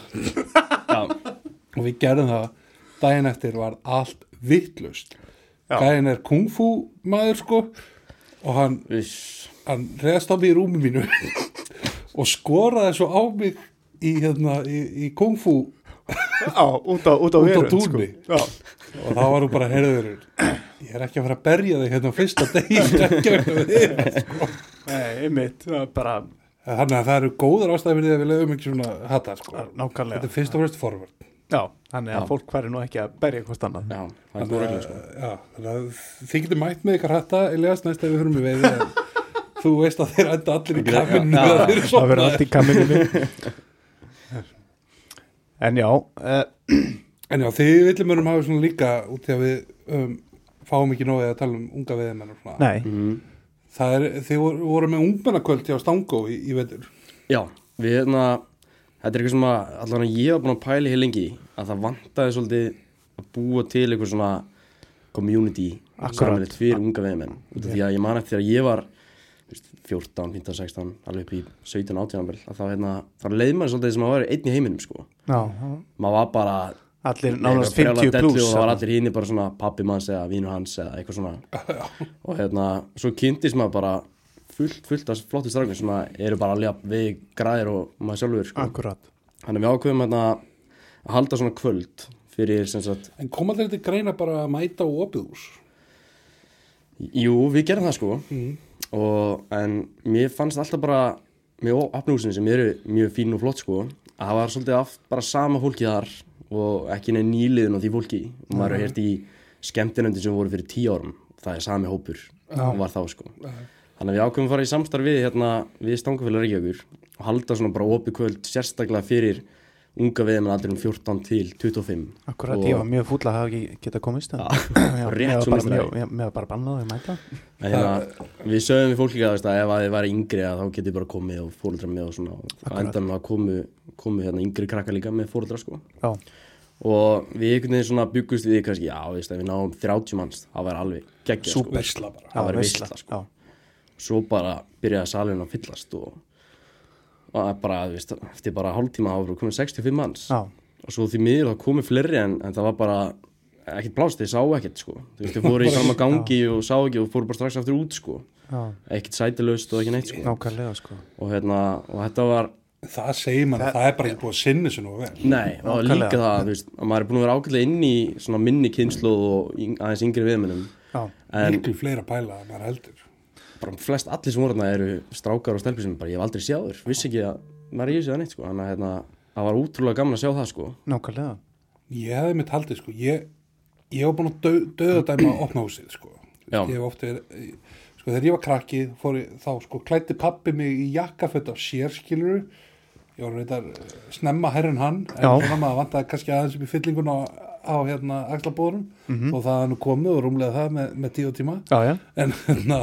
Og við gerðum það. Daginn eftir var allt vittlust gæðin er kungfu maður sko og hann, hann reðst á mig í rúmi mínu og skoraði svo á mig í, hérna, í, í kungfu Já, út á, út á Út á veröld, túni. sko. Já, og þá var hún bara heyrður ég er ekki að fara að berja þig hérna á fyrsta degi ekki vegna við þig sko. nei, einmitt það er bara þannig að það eru góðar ástæði fyrir því að við lögum ekki svona hattar sko. þetta nákvæmlega er fyrst og fremst forvörd Já, þannig að Já. fólk væri nú ekki að berja Já, er góð regla sko já, þannig að þið getur mætt með ykkar hatta Elias næst ef við höfum við þú veist að þeir enda allir í kaminu Það verður allt í kamininu En já uh, en já, þið viljum mörum hafa svona líka út í að við um, fáum ekki nóðið að tala um unga veiðimenn og svona Nei, mm. það er, þið voru, voru með ungmennakvöld hjá Stangó í, í vetur Já, við hérna Þetta er eitthvað sem að allan að ég var búin að pæla hér lengi að það vantaði svolítið að búa til eitthvað svona community Akkurat. samverðið fyrir unga veðmenn út af því að ég man eftir að ég var 14, 15, 16 alveg upp í 17, 18 ámbil að þá hérna, þá leið maður svolítið sem að vera einn í heiminum sko. já, maður var bara allir nánast brjálað 50 dellu pluss og það var allir hínni bara svona pappi manns eða vinur hans eða eitthvað svona. Og hérna, svo kynntist maður bara fullt, fullt af flottu strákum sem eru bara alveg við græðir og maður sjálfur sko. Akkurat. Þannig við ákveðum hérna að halda svona kvöld fyrir sem sagt, en koma þeir til greina bara að mæta á opið hús? Jú, við gerum það sko. Mm. Og, en mér fannst alltaf bara með opnúsin sem eru mjög fín og flott sko að það var svolítið aft bara sama fólki þar og ekki neinn nýliðin á því fólki og maður er hér í skemmtinöndi sem voru fyrir tíu árum það er sami hópur Já. var þá sko. Þannig að við ákveðum að fara í samstarf við, hérna, við stangafélag Reykjavíkur og halda svona bara opið kvöld sérstaklega fyrir unga veðum en aldrei um 14 til 25. Akkurat, Og- ég var mjög fúll að hafa ekki geta komist rétt svo það. mér- var bara bannað að mæta. En hérna, við sögum við fólk líka að ef að þið væri yngri að þá getið bara komið og fóruldra með og svona. Akkurat. endanum að komu, komu hérna yngri krakka líka með fóruldra sko. Já, og við einhvern veginn svona byggust við kannski, já, veist, við náum 30 manns það væri alveg geggjað sko. Það væri veisla, veisla sko. Já. svo bara byrjaði salin að fyllast og, það bara, þú veist, eftir bara hálftíma áfru komið 65 manns. Já, og svo því miður það komið fleiri en, en það var bara ekkert blást, þeir sá ekkert sko. Þú veist, þeir fóru í sama gangi og sá ekki og fóru bara strax aftur út sko. Já, ekkert sætilaust og ekki neitt sko. Nákvæmlega sko. Og hérna, og þetta var það segir mann að það er bara ekki búið að sinni sér nú vel. Nei, var Nákvæmlega. líka það, þú veist að maður er búin að vera ágætlega inn í svona minni kynslu og aðeins yngri viðmennum Já, en miklu fleira pæla en maður heldur bara flest allir sem voru þarna eru strákar og stelpur sem bara ég hef aldrei sjáður, vissi ekki að maður er í þessu að neitt sko, þannig að hérna, það var útrúlega gaman að sjá það sko. Nákvæmlega. Ég hefði mitt haldið sko. Ég, ég var búin að döð, döðadæma að opna húsið sko. Já. ég hef oft verið sko þegar ég var krakki fór ég, þá sko klætti pappi mig í jakkafött af sérskiluru ég var reyndar eh, snemma herrin hann en Já. svona maður vantaði kannski aðeins upp í fyllingun á, á hérna axlabóðurum Mhm. og það nú komið og rúmlega það með, með tíu tíma. Já, já, en hérna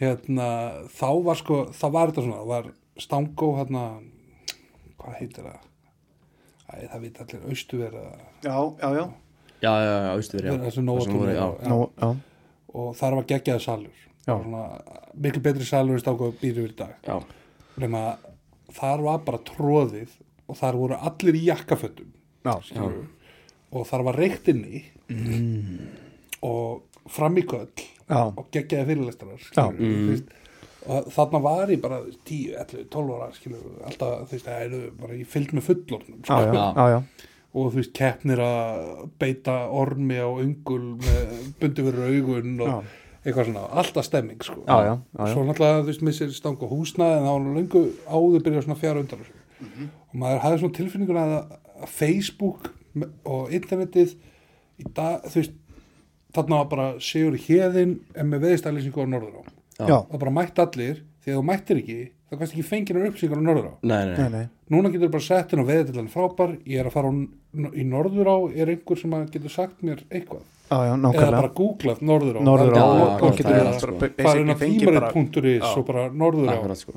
hérna þá var sko þá var þetta svona, það var stangó hérna hvað heitir það? Æ, það veit allir austuverða já, já, já. já, já, já, austu verið, já sem voru, já, Nú, já, og þar var geggjaði salur. Já. Svona, miklu betri salur en stangó býr yfir í dag. Já, nema þar var bara tróðið og þar voru allir í jakkafötum já, skilurðu. og þar var reykt inni. Og fram í köll já, og geggjaði fyrirlestarar Mm. og þarna var ég bara 10, 11, 12 ára skilur, alltaf þú veist, það eru bara ég fylgd með fullornum já, já, Já. já, já. og þú veist, keppnir að beita ormi á ungul með bundi fyrir augun og Já. eitthvað svona, alltaf stemming sko. Já, já, já, já. svo náttúrulega, þú veist, missir stang og húsnaði en það var nú löngu áður byrjað svona fjara undan þessu Mhm. og maður hafði svona tilfinninguna að Facebook og internetið í dag, þú veist þarna var bara Sigur Hjeðin en með veðistæðlýsingu á Norðurá. Það bara mætti allir, því að þú mættir ekki það kannski ekki fenginar upplýsingar á Norðurá. Nei, nei, nei, nei, núna getur bara sett henn á veðitillan frábær. Ég er að fara á, í Norðurá. Er einhver sem að getur sagt mér eitthvað? Já, já, eða bara googlað og, og það er við allt, sko. bara fara inn á basically fengið bara og Norðurá. Akkurat sko.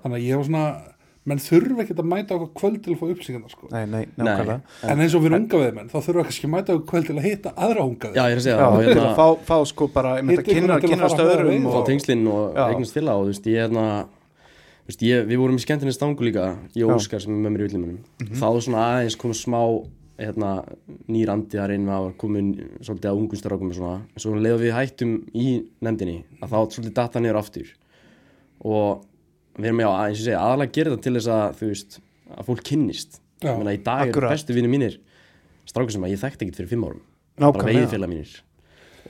Þannig að ég var svona menn þurfa ekkert að mæta okkur kvöld til að fá upplýsingarna sko. nei, nei, Nei. en eins og fyrir unga veðmenn þá þurfa kannski að mæta okkur kvöld til að hitta aðra unga já, ég er að segja Já, það, og til að hérna, fá, fá sko bara, ég myndi að kynna, til að kynna stöðurum veiða. fá og, tengslinn og eignast félag og þú veist, ég hérna veist, ég, við vorum í skemmtinni stangu líka ég og Já. Óskar sem er með mér í villimunum þá svona aðeins kom smá hérna, nýr andi að reyna að komin svolítið að ungum strákum og svona en svo leðum við hættum í nefndinni að þá svolítið data niður aftur og við erum já, eins og segja, aðalega gera þetta til þess að þú veist, að fólk kynnist. Já, Ég meina, í dag eru bestu vinni mínir strákur sem að ég þekkti ekkert fyrir fimm árum. Bara nákvæmlega veiðfélag mínir.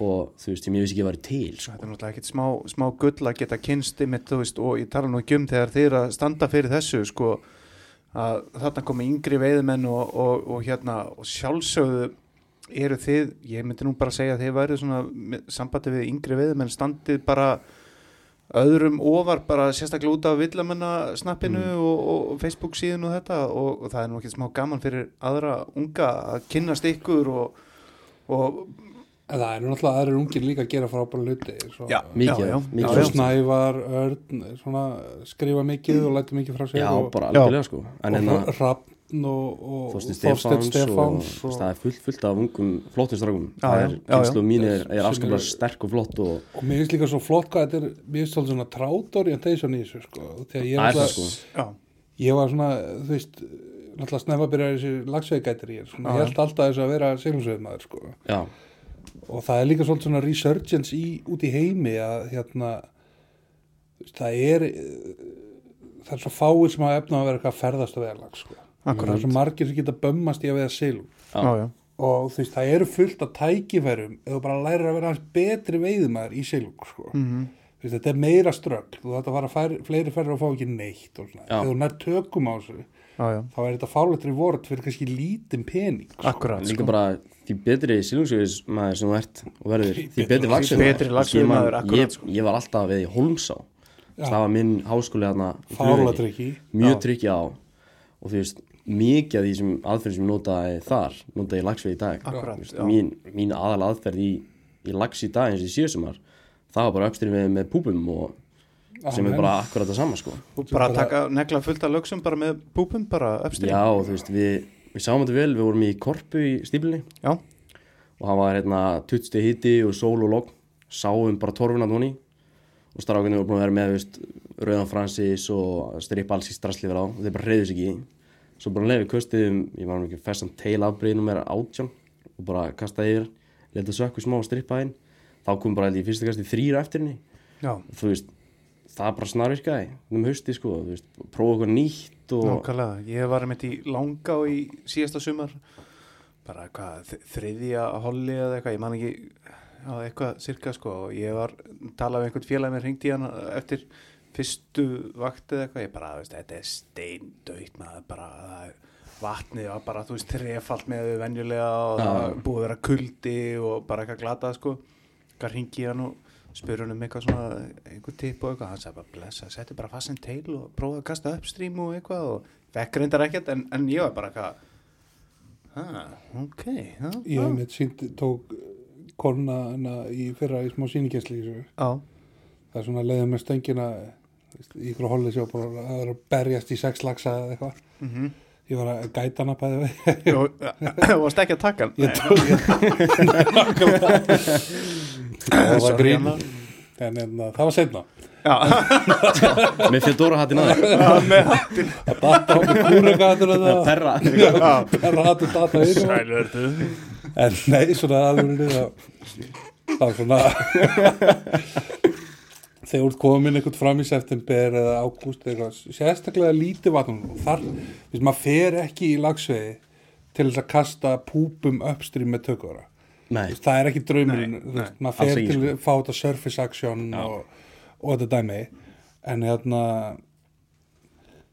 Og þú veist, ég vissi ekki að væri til sko. Þetta er náttúrulega ekkert smá, smá gull að geta kynst þú veist, og ég tala nú ekki um þegar er að standa fyrir þessu, sko, að þarna komi yngri veiðmenn og, og, og hérna, og sjálfsögðu eru þið, ég myndi nú bara segja að þið væri svona, sambandi við yngri veiðmenn standið bara öðrum ofar bara sérstaklega út af villamenna snappinu og, og Facebook síðan og þetta og, og það er nú ekki smá gaman fyrir aðra unga að kynnast ykkur og, og en það er náttúrulega aðrir ungir líka að gera frábæra hluti svo, Já, Mikið, já, já. mikið. svo Snævar, Örn svona, skrifa mikið og læta mikið frá sér já, og, bara algjörlega sko en og hérna, Hrafn og, Þorsteinn Stefáns, Stefáns og, það er fullt, fullt af ungum Já, það er, kynslu mín er, er afskaplega sterk og flott og og mér finnst líka svo flott hvað þetta er mér finnst svolítið svona trátt orientation í þessu sko, þegar ég, það er það náttúrulega- sko. Já, ég var svona, þú veist náttúrulega snemma byrjar þessi lagsveigættir ég, svona, held alltaf þess að vera seglumsveðmaður sko. já, og það er líka svolítið svona resurgence í, út í heimi að hérna það er það er svo fáir sem hafa efna að vera eitthvað að ferðast á veðalag sko. Það akkurat er svo margir sem geta bömmast í að veða seglum Já. já, og þú veist, það eru fullt af tækifærum ef þú bara lærir að vera hans betri veiðumæður í seglum sko. mhm Þú veist, þetta er meira strögg þú þetta fara fær, fleiri færri að fá ekki neitt og svona. Já. þegar þú nær tökum á þessu þá er þetta fárlegt reward fyrir kannski lítinn pening sko. akkurat líka sko. bara því betri sílungsjöfis maður sem þú ert og verður því betri laxveiðimaður, akkurat, ég, ég var alltaf við í Holmsá það var minn háskóli þarna í fárlega Flugvelli. tryggi mjög tryggi á og þú veist, mikið af því sem aðferð sem notaði þar, notaði lagsveið í dag. Akkurat, mín, mín aðal aðferð í, í lags í dag eins og í síðusumar það var bara uppstyrjum með, með púpum og sem er bara akkurat það sama sko. Bara að taka negla fullt af lögsum bara með búpum, bara uppstyrjum já, þú veist, við, við sáum þetta vel við vorum í korpu í stíflinni já, og það var hérna 20 hitti og sól og logn. Sáum bara torfuna tóni og strákunni voru búin að vera með veist, Rauðan Francis og stripp alls í strasslifir á og þeir bara reyðus ekki í. Svo bara leiði köstuðum ég var mikið festan teil afbreyð nummer átján og bara kastaði yfir leta sökku smá og strippa inn. Þá kom bara held ég í fyrsta kasti þrýra eftir henni. Þú veist það bara snarvirkaði um hausti sko þú veist, prófa eitthvað nýtt og nákvæmlega. Ég var einmitt í langa og í síðasta sumar bara hvað, þriðja holli eða eitthvað, ég man ekki já, eitthvað cirka sko og ég var talað við einhvern félag með hann eftir fyrstu vakt eða eitthvað ég bara, veist, þetta er steindautt maður bara, það er vatnið var bara, þú veist, trefalt með þau venjulega og það var búið að vera kuldi og bara eitthvað glatað sko. Hvað ringi ég hann og spyrir hann um eitthvað svona, einhver tipp og eitthvað hann sagði bara, blessa, settu bara fast en teil og prófa að kasta uppstrím og eitthvað og fekk reyndar ekkert, en, en ég var bara eitthvað ha, ok já, ég hef mitt sínt tók korna í fyrra í smá já, það er svona leiðið með stöngina ykkur holli sjó bara að vera að berjast í sex lagsa eða eitthvað. Mhm. Ég var að gæta hana bæði við. Ekki að taka hann ég tók það var grín. Anna. en, en það var setna með Fedora hattin aðeins. Með hattin að data á með kúrekatur eða perra. Perra hattu data og- en nei, svona það það var svona þegar þú ert komin einhvern fram í september eða ágúst eða eitthvað, sérstaklega lítið vatn. Og þar, þess maður fer ekki í lagsvegi til þess að kasta púpum uppstrím með tökvara nei, það er ekki draumurinn, maður fer ekki, til sko. að fá þetta surface action og, og þetta dæmi. En hérna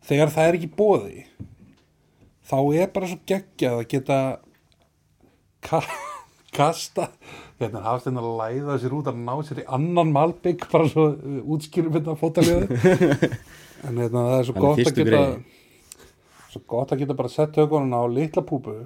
þegar það er ekki bóði þá er bara svo geggjað að geta ka kasta hérna hafst henni að læða sér út að ná sér í annan malbygg bara svo uh, útskýrum þetta fótalíðu en hérna það er svo gott að geta svo gott að geta bara sett tökunum á litla púpu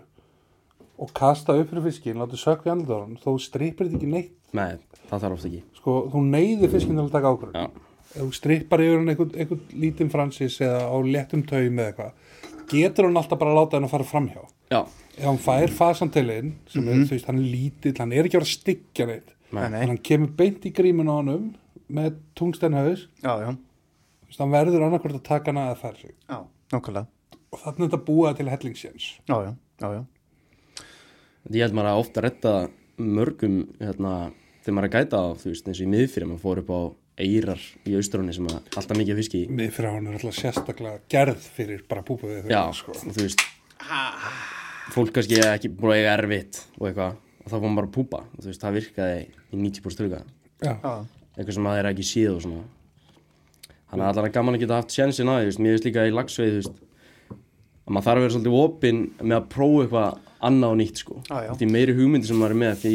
og kasta upp fyrir fiskin, láta sökk við andlunum þó strippir þetta ekki neitt. Nei, það þarf oft ekki. Sko, þú neyðir fiskin til að taka ákvörðun. Ef þú strippar yfir hann einhvern, einhvern lítinn fransis eða á léttum taum eða eitthvað getur hann alltaf bara að láta hann að fara framhjá. Já, ef hann fær fasantilinn sem er, þú veist, hann er lítill, hann er ekki að vera að styggja neitt. Nei, nei, en hann kemur beint í grímun á með já, já, þú veist, hann verður annarkvort að taka sig. Já, nákvæmlega. Og þannig er þetta búa til hellingsjens Já, já, já, já. Ég held maður að ofta retta mörgum hérna, þegar maður er að gæta á þú veist, eins og í miðfyrir, maður fór upp á eirar í austróni sem að alltaf mikið af fiski í. Mið fyrir hann er alltaf sérstaklega gerð fyrir bara púpa við já, sko. og þú veist fólk kannski er ekki búin að eiga erfitt og eitthvað, og þá fór maður bara að púpa. Og þú veist, það virkaði í 90% styrka já, Já, eitthvað sem maður er ekki séð og svona. Þannig að allar er gaman að geta haft sjensin að því, mér veist líka í lagsveið þú veist, að maður þarf að vera svolítið opinn með að prófa eitthvað annað og nýtt sko, Já, já. því meiri hugmyndi sem maður er með því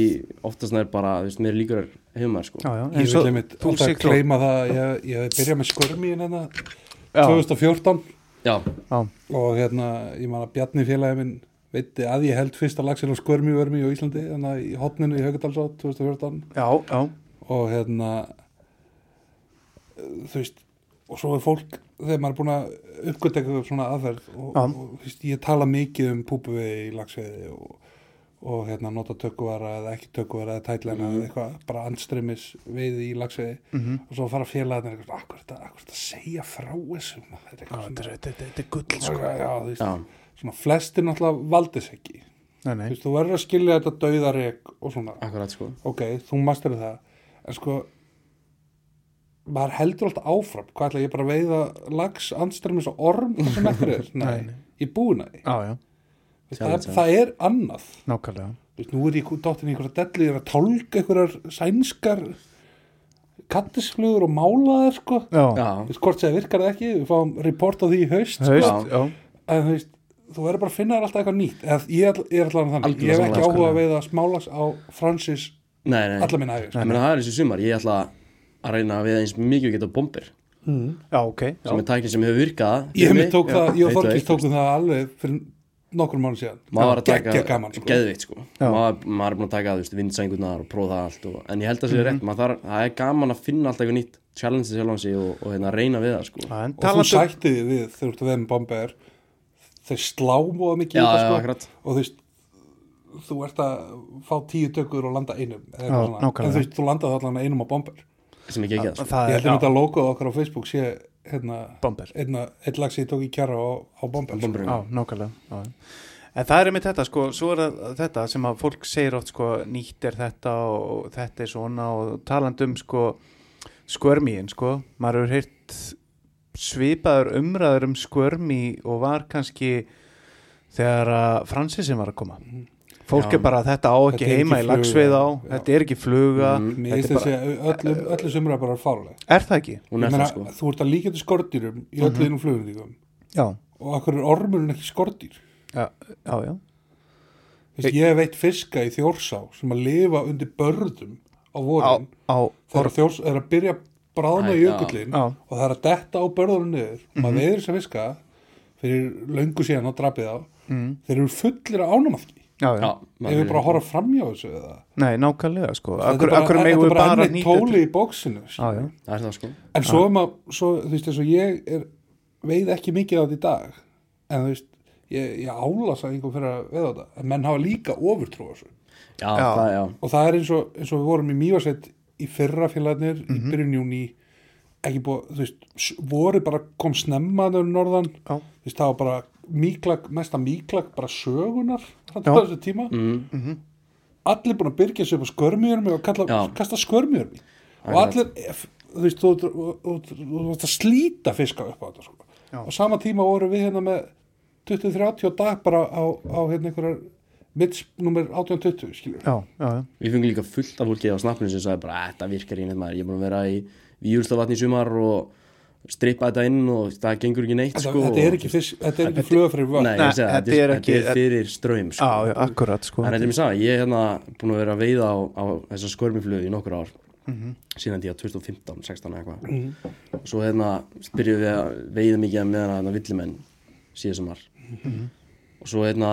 oftast það er bara, þú veist, meiri líkur hefur maður sko. Já, já. Ég vil einmitt þú alltaf kleima það ég, ég byrja með skörmi hérna Já, 2014 já, já, og hérna, ég man að Bjarni félagi minn veitti að ég held fyrsta lagsil og skörmi vermi á Íslandi, þannig að í hotninu í Haugardalsá 2014 já, já, og hérna þú veist og svo er fólk, þegar maður er búin að uppgöta eitthvað svona aðferð og, og veist, ég tala mikið um púpuvegi í lagsveiði og, og hérna nota tökuvara eða ekki tökuvara eða tætlena eða eitthvað, bara andströmmis veiði í lagsveiði mhm. Og svo fara félagarnir eitthvað, akkur þetta, segja frá þessu maður?" þetta er er- er gull sko. svona flestir náttúrulega valdis ekki. Nei, nei, veist, þú verður að skilja þetta dauðarek og svona. Akkurat sko. Ok, þú masterir það. En sko maður heldur alltaf áfram. Hvað ætla ég bara að veiða lags, andströmmis og orm sem eftir er, nei, Nei, nei. ég búin að því já, já, Veist, Sjálf, það, það er annað. Nákvæmlega. Veist, nú er ég dóttin í einhverja delli ég er að tálka einhverjar sænskar kattisflugur og málaðar sko. Veist, hvort það virkar það ekki, við fáum report á því í haust haust, sko. já, en þú veist, þú verður bara að finna þér alltaf eitthvað nýtt. Eða, ég, er- alltaf þannig, ég hef ekki áhuga sko. að veiða smálags á Francis nei, nei, alla minna ég sko. það er þessi sumar. Ég ætla að reyna að við eins mikið og geta bomber mm. já, ok já. sem er tækinn sem hefur virkað ég hef tók Já, það, ég og og Þorkis tókum það alveg fyrir nokkur mánu síðan maður var að taka geggja gaman sko. geðveikt sko Já. maður, maður er búin að taka vindsængurnar og prófa það allt og, en ég held að það sé Mhm. rétt maður þarf, það er gaman að finna alltaf eitthvað nýtt challenge sjálfan sig og, og hérna, reyna við það sko Já, en og þú sætti þig við þegar þú ert að veða með bomber þeir slá múða mikið já, já, sko, akkurat og þú veist þú ert að fá tíu tökur og landa einum eða Já, eitthvað svona. nákvæmlega. en þú veist, þú landaði allan einum á bomber sem ekki ekki það sko. Ég held að þetta logoð okkar á Facebook sé hérna, einn lag sem ég tók í kjara á, á bomber já. En það er einmitt þetta, sko, svo er þetta sem að fólk segir oft, sko, nýtt er þetta og þetta er svona og taland um, sko, skvörmíin, sko, maður hefur heyrt svipaður umræður um skvörmí og var kannski þegar að Fransisin var að koma. Fólk Já. er bara þetta á ekki er heima ekki í lagsveið á, já. þetta er ekki fluga, Mhm. finnst er bara, öllu, öllu sumra bara fálega er það ekki? er meina, það sko. þú ert að líka til skordýrum í öllu Mhm. innum flugundíkum Já, og akkur er ormurinn ekki skordýr? Já, já, já. Vist, ég veit fiska í þjórsá sem að lifa undir börðum á vorin. Á, þegar þjórs er að byrja að bráðna Æ, í jökullin og það er að detta á börðunum niður og maður veiður þess að fiska fyrir löngu síðan á drapið á mm, þeir eru fullir af ánamafki já, já. já, ef við bara horfa framjá þessu eða? Nei, nákvæmlega, sko. Þetta Akkur, er bara, þetta er bara bara enni tóli í bóksinu Já, já. það er sko. En svo, um að, svo þú veist eins og ég er, veið ekki mikið á þetta í dag. En þú veist ég, ég álasa einhver fyrir að veða þetta. En menn hafa líka ofurtrú á þessu. Já, Já. það, og það er eins og, eins og við vorum í Mývasett í fyrra félagarnir í byrjun júni ekki búið, þú veist, voru bara kom snemma þau norðan. Já. þú veist, það var bara mýklag, mesta mýklag bara sögunar Þetta þessu tíma, mm, allir búin að byrja upp á skörmjörmi og kalla, kasta skörmjörmi og allir þú veist, þú veist að slíta fiska upp á þetta sko. Og sama tíma voru við hérna með 20-30 dag bara á, á hérna einhverjar mids nummer 18-20 skilur Já, já, já. við fengum líka fullt af fólki á snappinu sem sagði bara, "Æ, þetta virkar í neitt maður. Ég er búin að vera í Víurstavatni í sumar og strippa þetta inn og það gengur ekki neitt sko þetta er ekki, er ekki segi, þetta þetta er ekki- þetta fyrir ströym sko. Já, já, akkurat, sko. En þetta er mér sagði, ég er hérna búin að vera að veiða á, á þessa skörmiflögu í nokkur ár. Síðan því að 2015, 16 eða eitthvað. Mhm. og svo hérna byrjuðum við að veiða mikið með hana hérna villimenn síðan sem var og svo hérna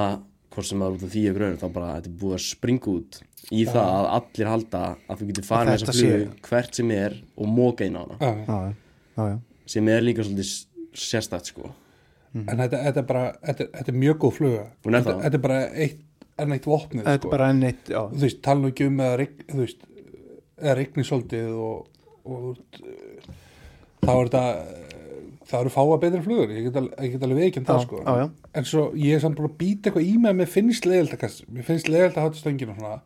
hvort sem er út af því að gröður þá bara þetta er búið að springa út í það að allir halda að þú getur farið með þessa flugu sé- hvert sem er og móka inn á hana Sem er líka svolítið sérstætt sko. En þetta, þetta er bara þetta, þetta er mjög góð fluga. Þetta, þetta er bara eitt, enn eitt vopnið Þetta sko. er bara enn eitt, þú veist, tala nú ekki um eða, rign- þú veist, eða rigni svolítið og, og þá er þetta það eru fáa betri flugur. Ég get, al- ég get alveg veikinn það sko. já. en svo ég er samt bara að býta eitthvað í mig að mér finnst leiðilt að kasta mér finnst leiðilt að hafa stöngin og svona.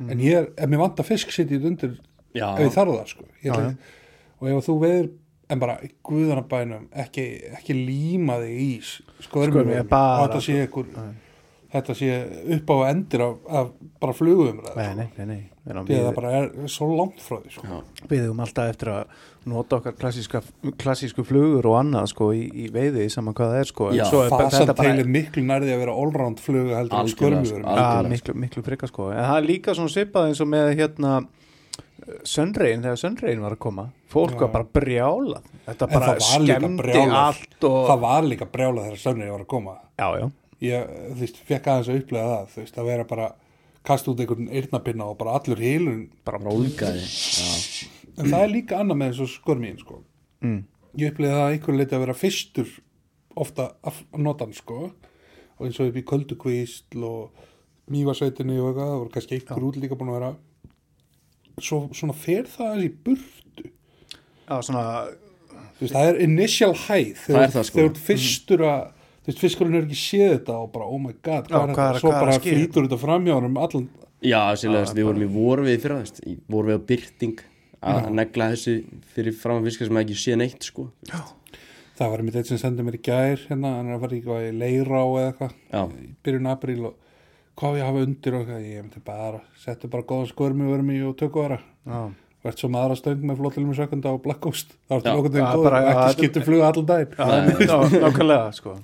Mm. en ég er, ef mér vantar fisk sitt í undir Já, ef ég þarf það sko. Ég, Já, ætla- já. og ef þú veður en bara guðanabænum ekki, ekki líma þig í skörmum og bara- þetta sé einhver þetta sé upp á endir af, af bara flugum Nei, nei, nei, nei. Það Við, bara er svo langt frá því sko. við höfum alltaf eftir að nota okkar klassíska, klassísku flugur og annað, sko, í, í veiði, saman hvað það er, sko. Já, svo er bara- þetta fasanteil bara- er miklu nærði að vera allround flugu heldur en skörmur sko, miklu, miklu frika sko. En það er líka svona svipað eins og með hérna Sönrein, þegar Sönrein var að koma fólk Já. var bara brjálað. Þetta En bara skemmdi brjálað. allt og það var líka brjála þegar stönnir var að koma. Já, já, ég, þú veist, fekk aðeins að upplega það þú veist, að vera bara kasta út einhvern eyrnapinna og bara allur heilun bara rólgaði. En það er líka annað með eins og skörmín sko. mm, ég upplega það að einhver leiti að vera fyrstur ofta að nota hann sko. Og eins og upp í köldukvísl og mývasveitinni og eitthvað það voru kannski einhver út líka búin að vera svo, svona fer það aðeins í burtu. Já, svona Þú veist, það er initial hæð Það þegar er það, sko. þegar þú ert fyrstur að þú veist, fiskurinn er ekki séð þetta og bara, oh my god, Já, hvað er hvað þetta? er- svo hvað bara að flýtur þetta? framjá hann um allan já sérlega, við vorum í vorfið fyrra þú veist, í vorfið á byrting að negla þessu fyrir fram fiskar sem ekki sé neitt sko. Það var einmitt eitt sem sendið mér í gær hérna, hann að fara í leirá eða eitthvað já, í byrjun apríl og hvað ég að hafa undir og eitthvað, ég myndi bara settu bara góða skörmi, vörmi og og ert svo með aðra stöng með flottilum í sökunda og Black Ghost þá ertu Já, þegar góður. og ekki skiptu fluga allan daginn. Nákvæmlega sko.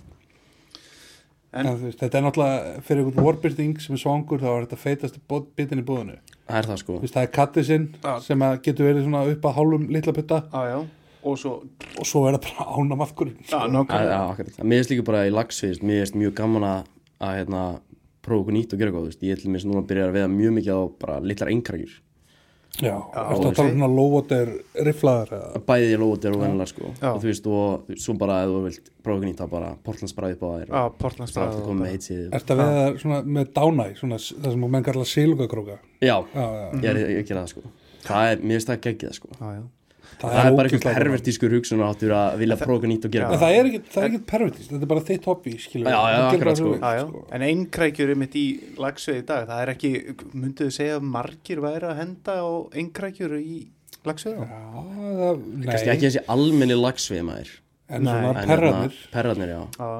En, þú veist, þetta er náttúrulega fyrir einhvern vorbyrting sem er svangur þá er þetta feitast bitin í búðinu það er það sko. Veist, það er kattið sinn sem að getur verið svona upp að hálfum litla putta. Já, já, og svo og svo er það bara sko. Nákvæmlega. Já, akkurat. Mér finnst líka bara í lagsvist, mér finnst mjög gaman að, að hérna, prófa okkur nýtt og gera góð, þú veist. Ég ætlum mér núna að byrja að veða mjög mikið á bara litlar einkrækjur. Já, Já, ertu að tala um svona lóvotir rifflaðar eða? Bæði ég lóðir og vennilega, sko. Já. Og þú veist, og svo bara ef þú vilt prófa okkur nýtt, þá bara portlandsbræði upp á þér. Já, og Portland Það er alltaf komið með heitt síðu. Ertu að veða svona með dánæ svona það sem menn kallar silungakróka Já, Já, já, ég er ég gera það, sko. Það er, mér finnst það geggjað, sko. Já Það, er bara gaman. pervertískur hugsunar áttur að vilja prófa okkur nýtt og gera En það er ekkit, það er ekkit pervertist, þetta er bara þitt hobby, skilur Já, já, Þú gerir akkurat, það sko. sko. en einkrækjur er mitt í lagsveið í dag, það er ekki, mynduðu segja að margir væri að henda á einkrækjur í lagsveið Já, það, Kannski ekki þessi almenni lagsvið maður. en svona hérna, Perrarnir, já. Já,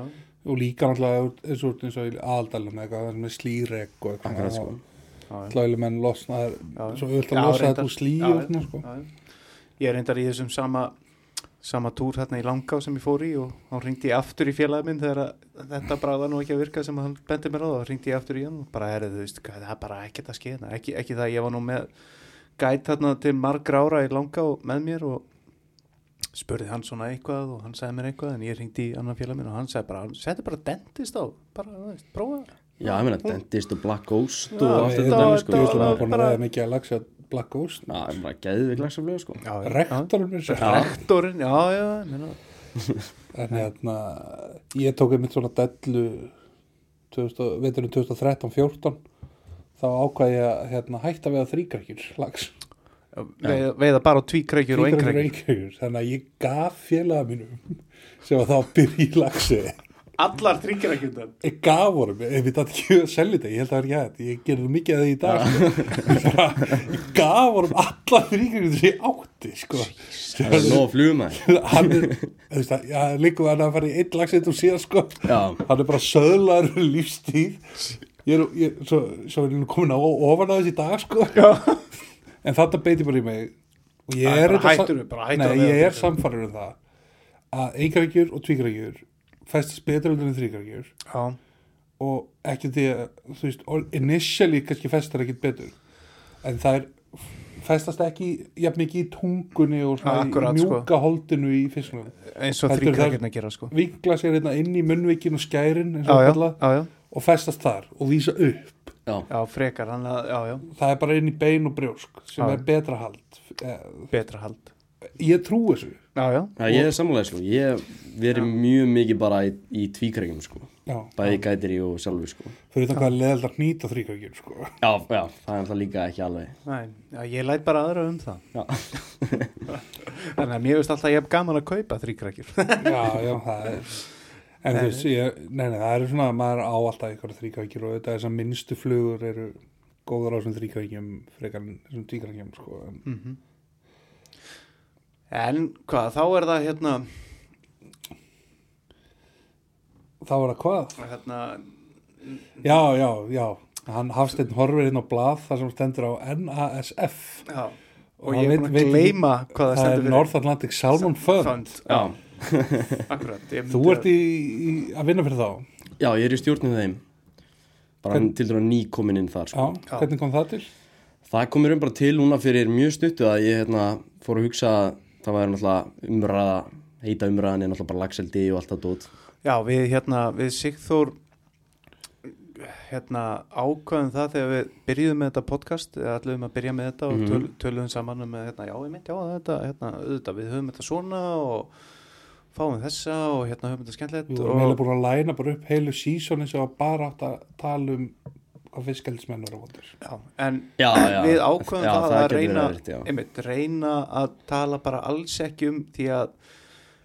og líka náttúrulega eins og eins og í aðaldalum eitthvað, það sem er slírek og eitthvað sko. já. Sláileg menn losna, það er svo öll að losa þetta úr slí og svona, sko Já, já. Ég er reyndar í þessum sama sama túr hérna í Langá sem ég fór í og þá ringdi ég aftur í félagið minn þegar að þetta bráða nú ekki að virka sem hann bendi mér á þá ringdi ég aftur í hann og bara er þú veist, það er bara ekkert að skeiða ekki, ekki það, ég var nú með gæt hérna til margra ára í Langá með mér og spurði hann svona eitthvað og hann sagði mér eitthvað en ég ringdi í annan félag minn og hann sagði bara, setti bara dentist á bara, þú veist, prófa það." Já, ég meina Dentist og Black Ghost og allt þetta að að að Black Ghost. Já, ég bara geðið lagsaflöðu, sko. Rektorinn er. Rektorinn, já, já, ég meina. En hérna, ég tók einmitt svona dellu 2000 veturinn 2013-14 þá ákvað ég að hérna, hætta við að þrýkrækjur lags. Veiða, veiða bara tvíkrækjur og einkrækjur þannig að ég gaf félaga mínum sem var þá að byrja í lagsi allar ég gaf honum, ég veit að ekki að selja þetta ég held að það er hægt, ég gerði mikið að því í dag sko. ég, ég gaf honum alla þrýkrækjur sem ég átti sko. Það er nóg flugumæður. hann er, þú veist að, já, hann að fara í einn lagsið og síðan sko Já, hann er bara söðlar lífstíð ég er, ég, svo, svo er hann komin á ofan á þessi dag sko Já. en þetta beiti bara í mig og ég Það er ég er samfærður um það að einkrækjur og tvíkrækjur festast betur heldur en þríkrækjur já, og ekki því að þú veist, initially kannski festar ekkit betur. En það er festast ekki jafn mikið í tungunni og svona Akkurat, í sko. mjúka holdinu í fiskunum. Eins og þríkrækjurnar gera sko. vinkla sér hérna inn í munnvikin og skærin og já, já, já, og festast þar og vísa upp. Já, já, frekar hann að, já, já, það er bara inn í bein og brjósk sem Já. er betra hald. Betra hald. Ég trú þessu já, já, já ég er sammálega, sko. Ég verið mjög mikið bara í, í tvíkrækjum, sko. já, Bæði gætir í og sjálfur, sko. fyrir það hvað er leðald að nýta þrýkvækjur sko. Já, já, það er alltaf líka ekki alveg. Nei, já, ég læt bara aðra um það Já. þannig að mér veist alltaf ég hef gaman að kaupa þríkrækjur já, já, það er en þú veist, ég, nei, nei, það eru svona maður á alltaf ykkur þrýkvækjur og þetta þessar minnstu flugur eru góður á þessum þrýkvækjum frekar en þessum tvíkvækjum sko. en, Mhm. En hvað, þá er það hérna þá er það hvað? hérna, já, já, já, hann Hafsteinn horfir inn á blað þar sem stendur á NASF já. Og Og ég er búin veit- að veit- gleyma hvað það það er stendur North Atlantic Salmon Fund. Fund, Já, akkurat þú ert í, í, að vinna fyrir þá? Já, ég er í stjórnum þeim. Bara Hvern- til dæra ný komin inn þar, sko. já, hvernig kom það til? Það kom mér um bara til núna fyrir mjög stuttu að ég hérna, fór að hugsa að það væri náttúrulega umræða, heita umræðan er náttúrulega bara lagseldi og allt það dót. Já, við hérna, við Sigþór hérna ákvæðum það þegar við byrjuðum með þetta podcast eða ætluðum að byrja með þetta og Mhm. töl, töluðum saman um að, hérna, já, ég myndi, já, þetta, hérna, auðvitað, við höfum þetta svona og fáum þessa og hérna höfum þetta skemmtilegt Við vorum og, búin að læna bara upp heilu sísoni sem var bara átt að tala um hvað fiskaldismenn eru vondur. en Já, já. við ákvæðum Já, það, það að reyna, verið einmitt, reyna að tala bara alls ekki um því að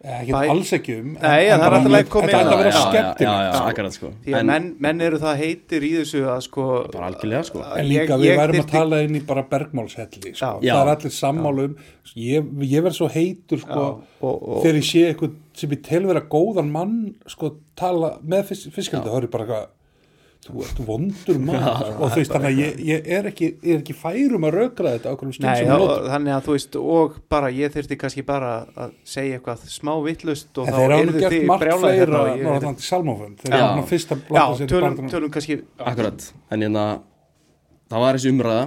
Ekki Bæ- alls ekki um. en- Nei, já, en það er alltaf mjög- komið Þetta ætti að vera skemmtilegt. Akkurat, sko. því að En- menn, menn eru það heitir í þessu að sko Bara algjörlega, sko. En líka ég- við ég værum að þyrfti- tala inn í bara bergmálshelli sko. Það er allir sammálu um ég, ég verð svo heitur sko, og, og, þegar ég sé eitthvað sem ég tel vera góðan mann sko, tala með fis, fiskaldi er ég bara eitthvað þú ert vondur maður. Og þú veist þannig að ég, ég er ekki, ég er ekki færum að rökra þetta þá, ég notum þannig að þú veist og bara ég þurfti kannski bara að segja eitthvað smá vittlust og en þá þeir gert þið margt brjálaðir fleira hérna og ég- Norðurlandi Salmófum. Þeir Já. hafa nú fyrst að Já, sér í tölum, tölum kannski akkurat, en hérna það var þessi umræða.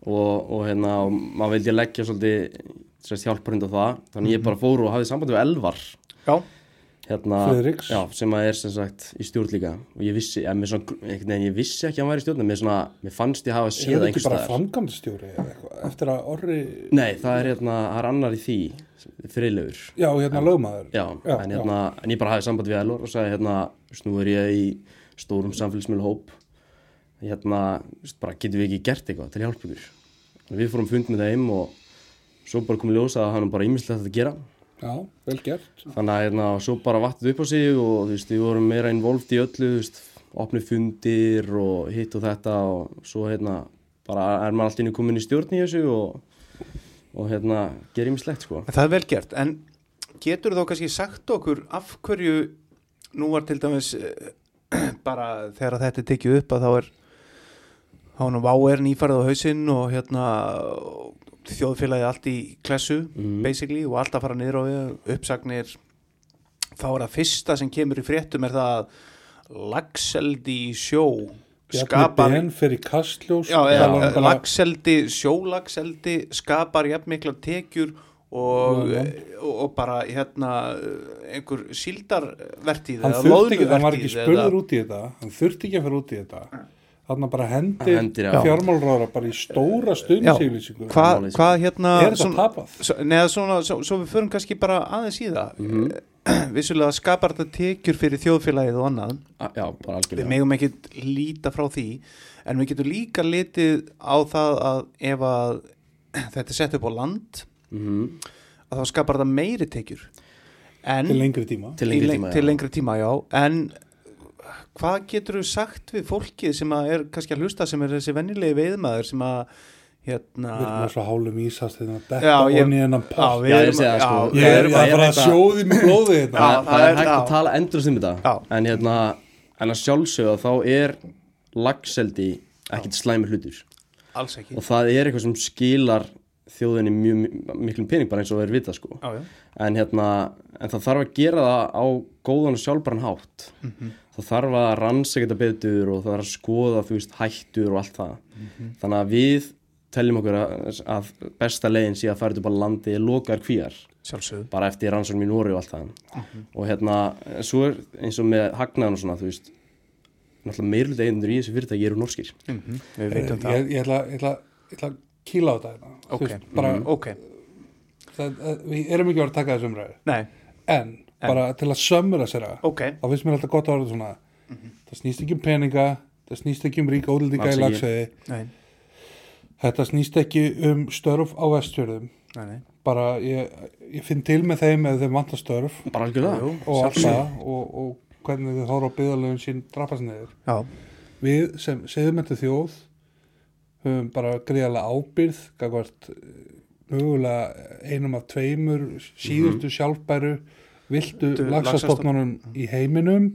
Og, og hérna, og maður vildi leggja svolítið sérst hjálparhund á það. Þannig ég bara fór og hafði sambandi við Elvar. Já, hérna, Friðriks. já, sem að er sem sagt í stjórn líka. Og ég vissi, ja, svona, veginn, ég vissi ekki að hann væri í stjórn en mér, svona, mér fannst ég hafa er séð þetta einhvers ekki bara staðar. framkvæmdastjóri eða eitthvað? Eftir að orri Nei, það er hérna, það er annar í því friðlegur já, hérna lögmaður. Já, Já, en, hérna, en ég bara hafði samband við Elvar og sagði hérna, þú veist, nú er ég í stórum samfélagsmiðlu hóp hérna, bara getum við ekki gert eitthvað til að hjálpa ykkur? Við fórum fund með þeim og svo bara komið ljósa að hann er bara ímislegt að gera já, vel gert. Þannig að hérna, svo bara vattið upp á sig og þú veist, við vorum meira involved í öllu þú veist, opnið fundir og hitt og þetta og svo hérna bara er maður alltaf inn komin í stjórn í þessu og, og hérna gerir ímislegt sko. Það er vel gert. En getur þú kannski sagt okkur af hverju nú var til dæmis eh, bara þegar þetta er tekið upp að þá er þá er nú váer nýfarið á hausinn og hérna þjóðfélagi allt í klessu Mhm. basically og allt að fara niður á við uppsagnir. Þá er það fyrsta sem kemur í fréttum er það að lagseldi sjó skapar já, talar um lagseldi, sjólagseldi skapar jafnmiklar tekjur og, Já, og, og bara hérna einhver síldarvertíð hann, hann var ekki eða- út í þetta hann þurfti ekki að fara út í þetta þannig að bara hendir, Hendir, já. fjármálrára bara í stóra stundisíflýsingu hvað Málið, hva, hérna er þetta tapað? Neða svona, svo, svo við förum kannski bara aðeins í það Mhm. Vissulega skapar þetta tekjur fyrir þjóðfélagið og annað Já, bara Við algjörlega megum ekki líta frá því En við getum líka litið á það að ef að þetta er sett upp á land Mhm. að þá skapar þetta meiri tekjur En til lengri tíma Til lengri leng- tíma til já. lengri tíma, já En hvað getur þú sagt við fólkið sem að er kannski að hlusta sem er þessi venjulegi veiðmaður sem að hérna við erum svo hálum ísast þegar að Já, detta ég- onni hennan Já, pott við Já, ég það, er það að að að- sjóði með blóði það, það það er hægt að tala endurist um þetta. En hérna en að sjálfsögða þá er lagseldi ekkit slæmi hlutur. Alls ekki. Og það er eitthvað sem skilar þjóðinni mjög mi- miklum pening bara eins og er vita sko. Já, já. en hérna en það þarf að gera það á góðan og sjálfbæran hátt. Það þarf að rannsaka þetta betur og það þarf að skoða þú veist hættur og allt það. Þannig að við teljum okkur að, að besta leiðin sé að fara þetta bara landi lokar kvíar. Sjálfsögðu. Bara eftir rannsóknum í Nóri og allt það. Og hérna, svo er eins og með hagnaðan og svona, þú veist náttúrulega meirluta eigendur í þessu fyrirtæki eru norskir. Við veitum það. ég, ég, ætla, ég, ætla, ég ætla að kýla á þetta hérna. Þú Ok, veist, bara, ok. Það, það, við erum ekki að vera að taka þessu umræðu. Nei, en, bara til að sömur að sér ok. þá finnst mér alltaf gott að vera svona það snýst ekki um peninga það snýst ekki um ríka óldinga í Nei, þetta snýst ekki um störf á vestfjörðum. Nei, nei. Bara ég, ég finn til með þeim eða þeim vantar störf. Bara algjörlega. Jú, og allt sjálfsögðu. það og, og hvernig þið þóra á byggðalöfum sín drapast niður. Já, við sem segðumættu þjóð höfum bara greiðarlega ábyrð gagvart mögulega einum af tveimur síðustu sjálfbæru viltu Vildu laxastofnunum í heiminum?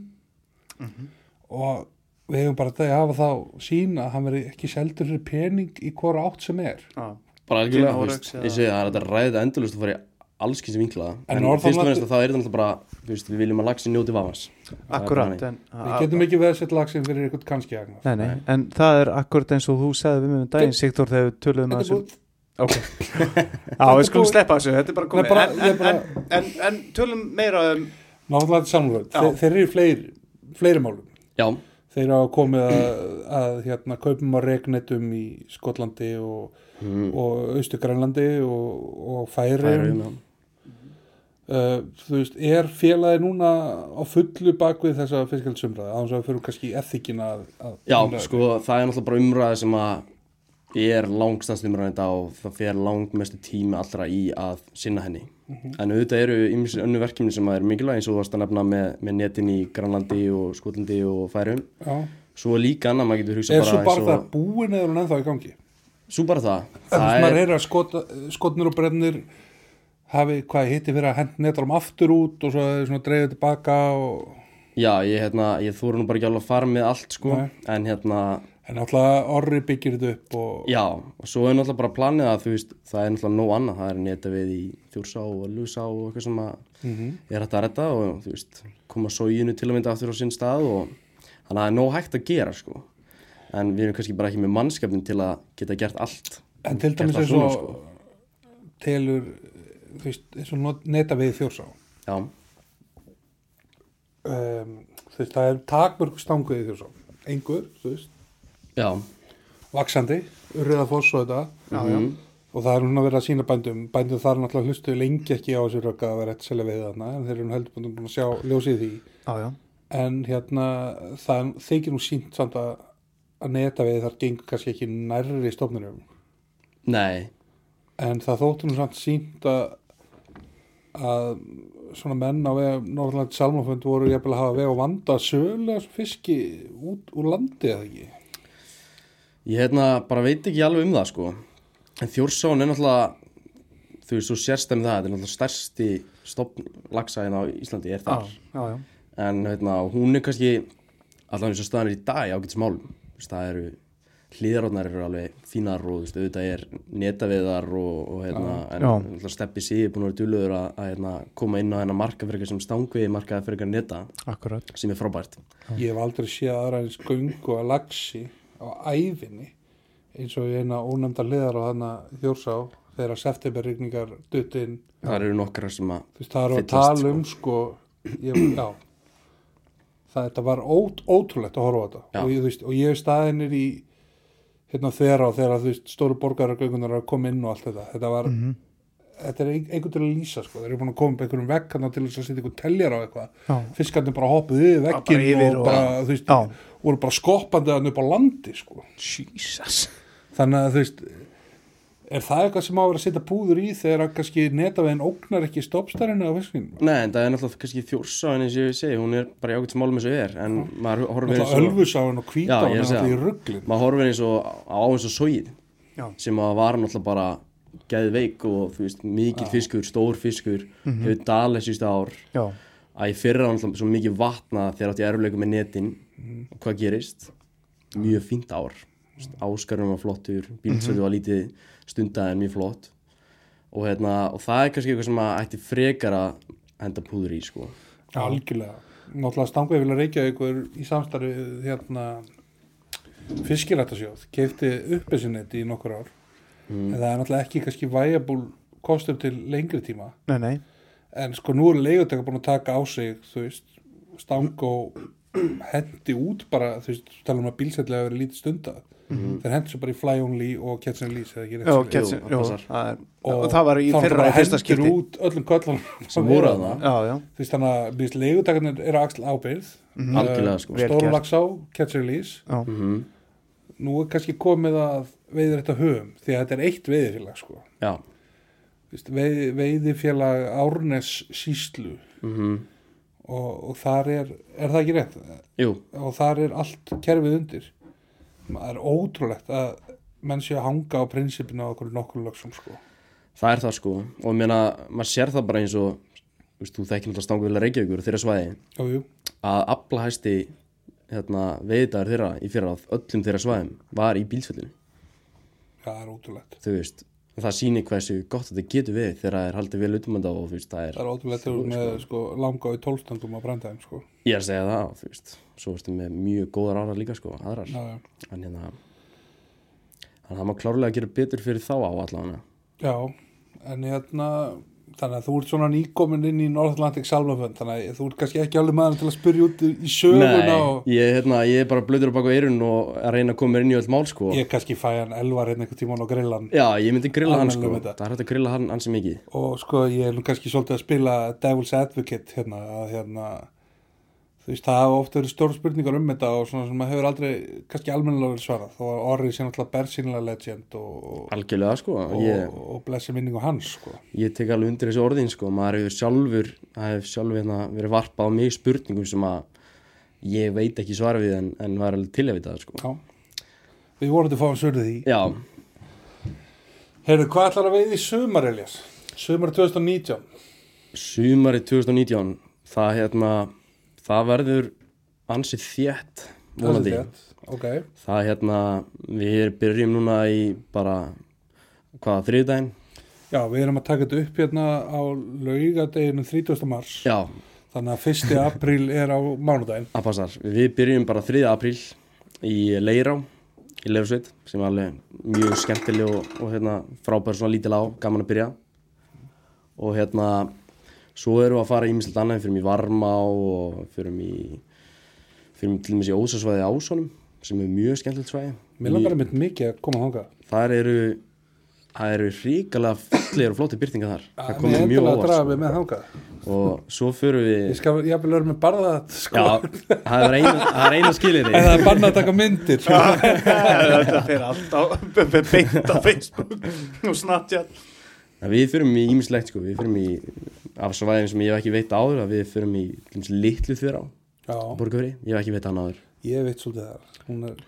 Og við hefum bara þetta að hafa þá sín að hann veri ekki seldur fyrir pening í hvora átt sem er. Já, bara algjörlega, ég segi það er þetta ræðið endurlust að fara í alls kyns vinkla. En en, fyrst og að- fremst að það er þetta bara veist, við viljum að lagsin njóti vafans. En, við getum ekki veð sett lagsin fyrir eitthvað kannski agnar. Nei, nei, en það er akkurat eins og þú sagði við mig um daginn, Sigþór, þegar við töluðum að Þetta er þessum búið Ok, já, við skulum sleppa þessu, þetta er bara komið. Bara- en, bara- en, en, en tölum meira um náttúrulega Já. þeir, þeir eru í fleiri fleiri málum. Mm. já, þeir hafa komið að, að hérna, kaupum á regnetum í Skotlandi og, mm, og Austu Grænlandi og, og Færi færum, uh, þú veist, er félagi núna á fullu bakvið þessa fiskaldsumræða á þess að við fyrir kannski ethikina að, að já, umræða. sko, það er náttúrulega bara umræði sem að er langstast umræði þetta og það fer langmestu tími allra í að sinna henni. En auðvitað eru ymsir önnu verkefni sem er mikilvæg eins og þú varst að nefna með, með netin í Grænlandi og Skotlandi og Færum Já. svo líka annað, maður getur hugsað er svo bara bara það búin eða er hún ennþá í gangi? Svo bara það, það það er maður er, að skot, skotnir og brennir hafi hvað hitti fyrir að hend netrum aftur út og svo dreifið tilbaka og Já, ég, hérna, ég þóru nú bara ekki alveg að fara með allt sko. Nei. En hérna, En náttúrulega orri byggir þetta upp og já Og svo er náttúrulega bara planið að þú veist Það er náttúrulega nóg annað. Það er neta við í Þjórsá og Lusá og eitthvað sem að Mhm. er hægt að redda og þú veist koma sóginu til að mynda aftur á sinn stað og þannig að það er nóg hægt að gera sko. En við erum kannski bara ekki með mannskapin til að geta gert allt. En til dæmis eins og sko. telur þú veist, eins og neta við þjórsá. Já, um, þú veist, það er takmörg stanguð í þjórsá. Einhver, þú veist, já, vaksandi urriða foss og þetta. Já, já. mhm, og það er núna verið að sína bændum. Bændum þar náttúrulega hlustu lengi ekki á þessu rögga að vera eitt selja við þarna en þeir eru nú heldur búin að sjá ljósið í því. Já, já. en hérna það þykir nú sínt samt að að neta við þar gengur kannski ekki nærri stofnunum. Nei. En það þóttu nú samt sínt að að svona menn á veg Norðurland Salmafund voru jafnvel að hafa veg og vanda sögulega fiski út úr landi eða ekki Ég hérna bara veit ekki alveg um það sko. En Þjórsán er náttúrulega þú veist, svo sérstæmi það, þetta er náttúrulega stærsti stopn lagsæðin á Íslandi er Já, þar. Já, já. en hérna, hún er kannski allan eins og staðan er í dag ágætis málum Þú veist, það eru hlýðarótnar eru alveg fínar og þú veist, auðvitað er netaviðar og, og hérna, en Já. náttúrulega steppi er búin að vera dulluður að, að hérna, koma inn á hérna markafrekar sem stangviði markafrekar neta Akkurat. sem er frábært. Ég hef aldrei séð aðra eins göngu að lagsi á æfinni eins og í eina ónefnda liðar á hana þjórsá þegar septemberrigningar dutt inn. Það eru nokkra sem að þú veist það eru að tala um sko. ég, já. Það þetta var ót, ótrúlegt að horfa á þetta. Og ég, þú veist, og ég staðinir í hérna þeirra og þegar þú veist stóru borgaragöngunar eru að koma inn og allt þetta. Þetta var, Mhm. Þetta er ein- einhvern til að lýsa sko, þeir eru búin að koma upp einhverjum vegg hann til þess að setja einhvern teljar á eitthvað. Fiskarnir bara hoppuð yfir yfir og, og- bara, þú veist, voru bara skoppandi hann upp á landi sko. Jesus. þannig að þú veist er það eitthvað sem á að vera að setja púður í þegar að kannski netavegin ógnar ekki stoppstærinu á fiskinum Nei, en það er náttúrulega kannski þjórsáin eins og ég segi, hún er bara í ágætis málum eins og er en maður horfir eins og Ölfusáin og ég er er náttúrulega í rugglin maður horfir eins og á eins og sóið sem að var náttúrulega bara geðveik og þú veist, mikil fiskur, stór fiskur hefur dalið sísta ár. Já. að ég fyrra náttúrulega svo mikið vatna þegar átti erfleikum með netin. Og hvað gerist? Mjög fínt ár. Áskarinn var flottur, bílsöðu var lítið stundað en mjög flott. Og, hérna, og það er kannski eitthvað sem að ætti frekar að henda púður í sko. algjörlega. Náttúrulega stanguði vilja reykja ykkur í samstarfi hérna fiskirættasjóð keifti uppesinnett í nokkur ár Mm. en það er náttúrulega ekki kannski væjabúl kostur til lengri tíma Nei, nei. en sko nú eru leiguteka búin að taka á sig þú veist, stang og hendi út bara þú veist, tala um að bílsætlega verið lítið stunda þeir hendi svo bara í fly only og catch and release eða ekki passar. það er, Og og það var í fyrra skipti út öllum köllum sem voru að það þú veist þannig að býst leigutakarnir eru axl ábyrð Mhm. Algjörlega, sko. Vel stóru gert. lagsá, catch and release já, mm nú er kannski komið að veiðir þetta höfum því að þetta er eitt veiðifélag sko. Veist, veið, veiðifélag Árnes síslu mm og, og þar er, er það ekki rétt? Jú, og þar er allt kerfið undir. Það er ótrúlegt að menn sé að hanga á prinsipinu á okkur nokkur lögsum sko. það er það sko. Og ég meina, maður sér það bara eins og þú þekkir náttúrulega stangu vilja Reykjavíkur þeirra svæði. Jú, að aflahæsti hérna, veiðdagur þeirra í fyrra á öllum þeirra svæðum var í bílsfellinu það er ótrúlegt þú veist, það sýnir hversu gott þetta getur við þegar það er haldið vel utumanda og þú veist, það er, það er ótrúlegt þegar þú með sko, langa í tólstandum á brandæðum sko. ég er að segja það þú veist, svo ertu með mjög góðar ára líka sko, aðrar, já, já. en hérna þannig að það má klárlega gera betur fyrir þá á allavega já, en hérna þannig að þú ert svona nýkomin inn í North-Atlantic Salmafönd þannig að þú ert kannski ekki alveg maður til að spyrja út í söguna Nei, og ég, hérna, ég er bara blöður á baka eirun og að reyna að koma inn í öll mál sko. Ég kannski fæ hann elvar hérna einhvern tímann á grillan. Já, ég myndi grilla hann sko. Það. Er hægt að grilla hann ansi mikið. Og sko ég er kannski svolítið að spila Devil's Advocate hérna að hérna þú veist það hafa ofta verið stór spurningar um þetta og svona sem maður hefur aldrei kannski almennilega vel svarað. Að orðið sé náttúrulega bersýnilega legend og, og, Algjörlega sko. og, ég, og blessi minningu hans sko. Ég tek alveg undir þessu orðin sko. Maður hefur sjálfur, hefur sjálfur hérna, verið varpað á mig spurningum sem að ég veit ekki svara við en, en var alveg til að vita það sko. Já. við vorum til að fá hann sörðið því. Já, Heyrðu, hvað ætlar að veiði í sumar, Elias? Sumar 2019 sumari 2019 það hérna það verður ansið þétt vonandi Það er rétt. Ok, það er hérna, við byrjum núna í bara hvaða, þriðdægin? já, við erum að taka þetta upp hérna á laugadeginu 30. mars Já, þannig að 1. apríl er á mánudaginn að passar. Við byrjum bara 3. apríl í Leirá í Leirsveit sem er alveg mjög skemmtileg og, og hérna, frábær svona lítil á, gaman að byrja og hérna svo erum við að fara í mislegt annað fyrir í Varmá og fyrir í fyrir til dæmis í Ósasvæði Ásónum sem er mjög skemmtilegt svæði. Mér langar einmitt mikið að koma þangað. Þar eru það eru ríkalega fallegir og flóti byrtingar þar. Það Mér komið er mjög að óvart mig með sko. og svo fyrir við Ég skal, vil vera með barða sko. já, það er eina, það er eina skilir það er banna að taka myndir sko. þetta fyrir allt á beint á Facebook og Snapchat. Við fyrir í ímislegt sko, við fyrir í af svæðin sem ég hef ekki veit áður að við fyrir í til dæmis litlu þurr á Já, Borgafri, ég hef ekki veit hann áður. Ég veit svolítið það Hún er,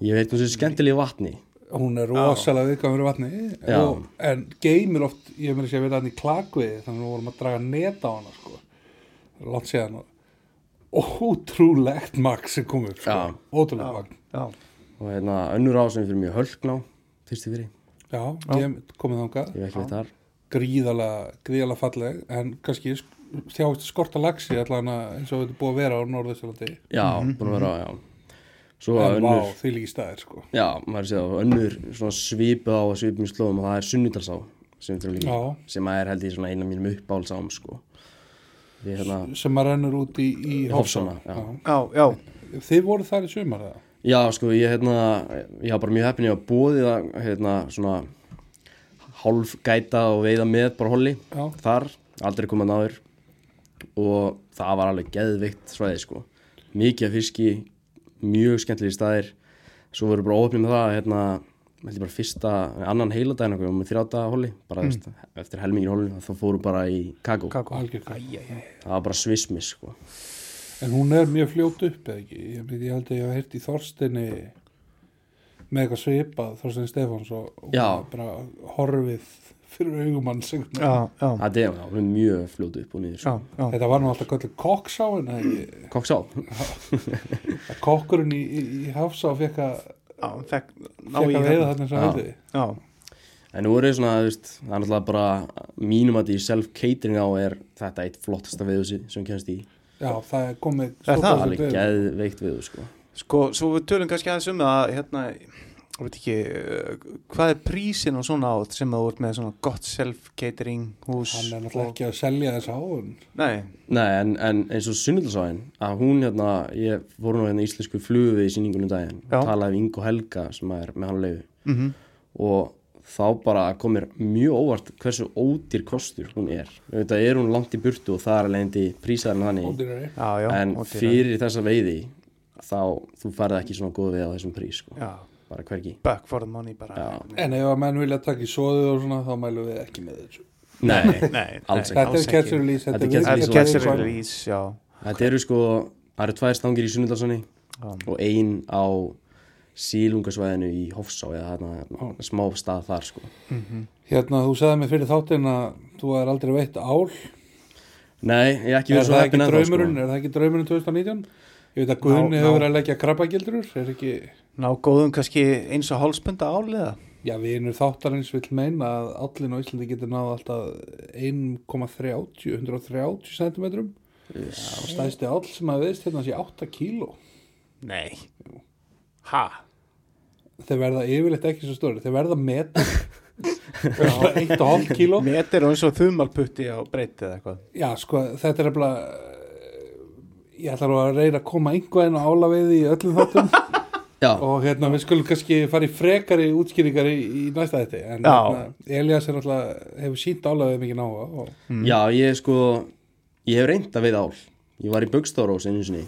ég veit hún sem skemmtilegi vatni. Hún er rosalega viðkvæm fyrir vatni. Já. og, En geymir oft Ég meira að segja að við hann í klakviði Þannig að við vorum að draga net á hana sko. Látt séðan Ótrúlegt magn sem kom upp sko. Já. Ótrúlegt já, og hérna önnur á sem fyrir mjög hölkná fyrstu fyrir, Já, ég hef komið þangað. Ég hef ekki veit þar gríðalega, gríðalega falleg en kannski sk- þjáist skorta lagsi allan eins og þetta búið að vera á Norðausturlandi já, búin að vera á, já. Svo en önnur, vá, því líki staðir sko. Já, maður sé það önnur svona svipu á svipum slóðum og það er sunnudalsá sem, við þurfum líka, Já. sem er held ég svona eina mínum uppáhaldsám sko. Við hérna sem að rennur út í, í Hofsana, já. já, já, Þið voru þar í sumar það? Já, sko, ég, hérna, ég hafa bara mjög heppin ég hafa bóðið að, hérna, svona hálf gæta og veiða með bara holli Já. þar, aldrei komað náður. Og það var alveg geðveikt svæði, sko. Mikið af fiski, mjög skemmtilegir staðir. Svo voru bara óöfnið með það, hérna held ég bara fyrsta, annan heiladaginn okkur, með þrjáta holli, bara mm. eftir helmingin holli, þá fóru bara í kakó. Það var bara svismis, sko. En hún er mjög fljót upp eða ekki? Ég, ég held að ég hef heyrt í Þorstinni með eitthvað svipað Þorstinni Stefáns og, og Já. bara horfið fyrir já, já, það er já, er mjög fljótu upp og niður, já, sko já. Þetta var nú alltaf kallið að Kokksá, kokkurinn í, í, í Hafsá fekk að já veiða þetta þarna Já. hefði. já, En nú er það svona, veist, það er náttúrulega bara mínum að því self-catering á er þetta eitt flottasta viðhúsi sem kemst í. Já, það er komið Er það? stórkostlegt Alveg geðveikt viðhús, sko. Sko, svo við tölum kannski aðeins um það hérna, ég veit ekki uh, hvað er prísin og svona átt sem að þú ert með svona gott self-catering hús Hann er náttúrulega ekki að selja þess áun. nei, Nei, en, en eins og Sunnildasáin, að hún hérna, ég fór nú hérna í íslensku flugu við í sýningunum daginn, Já. talaði við Ingo Helga sem er með hann leiðu mhm og þá bara kom mér mjög óvart hversu ódýr kostur hún er. Þetta er hún langt í burtu og það er alveg endi prísaðarinn þannig. Ódýrari. en fyrir þessa veiði þá þú færði ekki svona góð veið á þessum prís sko. bara hvergi back for the money bara. En ef að menn vilja taka í svoðu og svona, þá mælum við ekki með þessu. nei, nei, Alls nei, ekki. Þetta er catch and release. Þetta er við- er við- þetta eru sko það eru tvær stangir í Sunnudalssoni Já. og ein á sílungasvæðinu í Hofsá eða þarna smá stað þar sko Hérna, þú sagði mig fyrir þáttinn að þú er aldrei veitt ál. nei, ég hef ekki Er verið svo það ekki heppin ennþá draumurinn? sko Er það ekki draumurinn 2019? Ég veit að Guðni hefur verið að leggja krabbagildrur. Er ekki, ná góðum kannski eins og hálspunda áliða já, vinur þáttarins vill meina að állin á Íslandi getur náða alltaf 1,30, 130 cm. Og stæðsti áll sem að veist hérna sé 8 kíló. nei ha, Þeir verða yfirleitt ekki svo stóri. Þeir verða metr. 1,5 kíló. metir og eins og þumalputti á breyti eða eitthvað Já, sko, þetta er eftir ég ætla nú að reyna að koma einhverjum á álaveiði í öllum þáttum. Já, og hérna við skulum kannski fara í frekari útskýringar í, í næsta þetta en hérna, Elias er alltaf hefur sínt álaveiði mikið nága og já, ég sko ég hef reynd að veiða ál. Ég var í Bögstárós einu sinni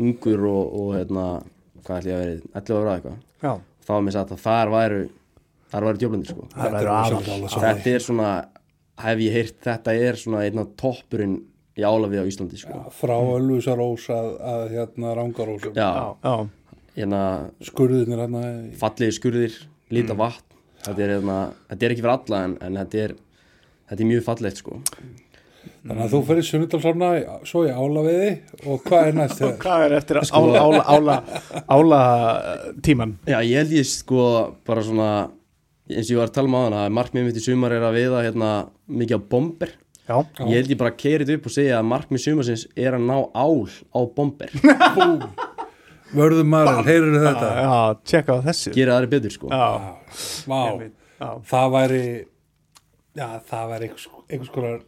ungur og, og hérna hvað ætli ég að verið, 11 ára eitthvað. Já, þá var mér sagt að þar væru þar væru djöflendir sko. Þetta er þetta er svona, hef ég heyrt þetta er svona einn af toppurinn í álafið á Íslandi sko. já, frá Ölfusarós að, að hérna já, hérna skurðinir hérna í- fallegi skurðir, lita vatn. Þetta er, hérna, þetta er ekki fyrir alla en, en þetta, er, þetta er mjög fallegt sko. Þannig að þú fyrir sunnudalsána svo í álaveiði og hvað er næst Og þegar? hvað er eftir ála, ála, ála, ála tíman? Já, ég held ég sko bara svona eins og ég var að tala um á hana markmið mitt í sumar er að veiða hérna mikið á bomber Já, Ég held ég bara að keira þetta upp og segja að markmið sumarsins er að ná ál á bomber. Vörðum maður, heyrðu þetta? já, tjekka á þessu. Gera aðri betur sko. Já, Vá, já, það væri, já það væri einhvers, einhvers konar,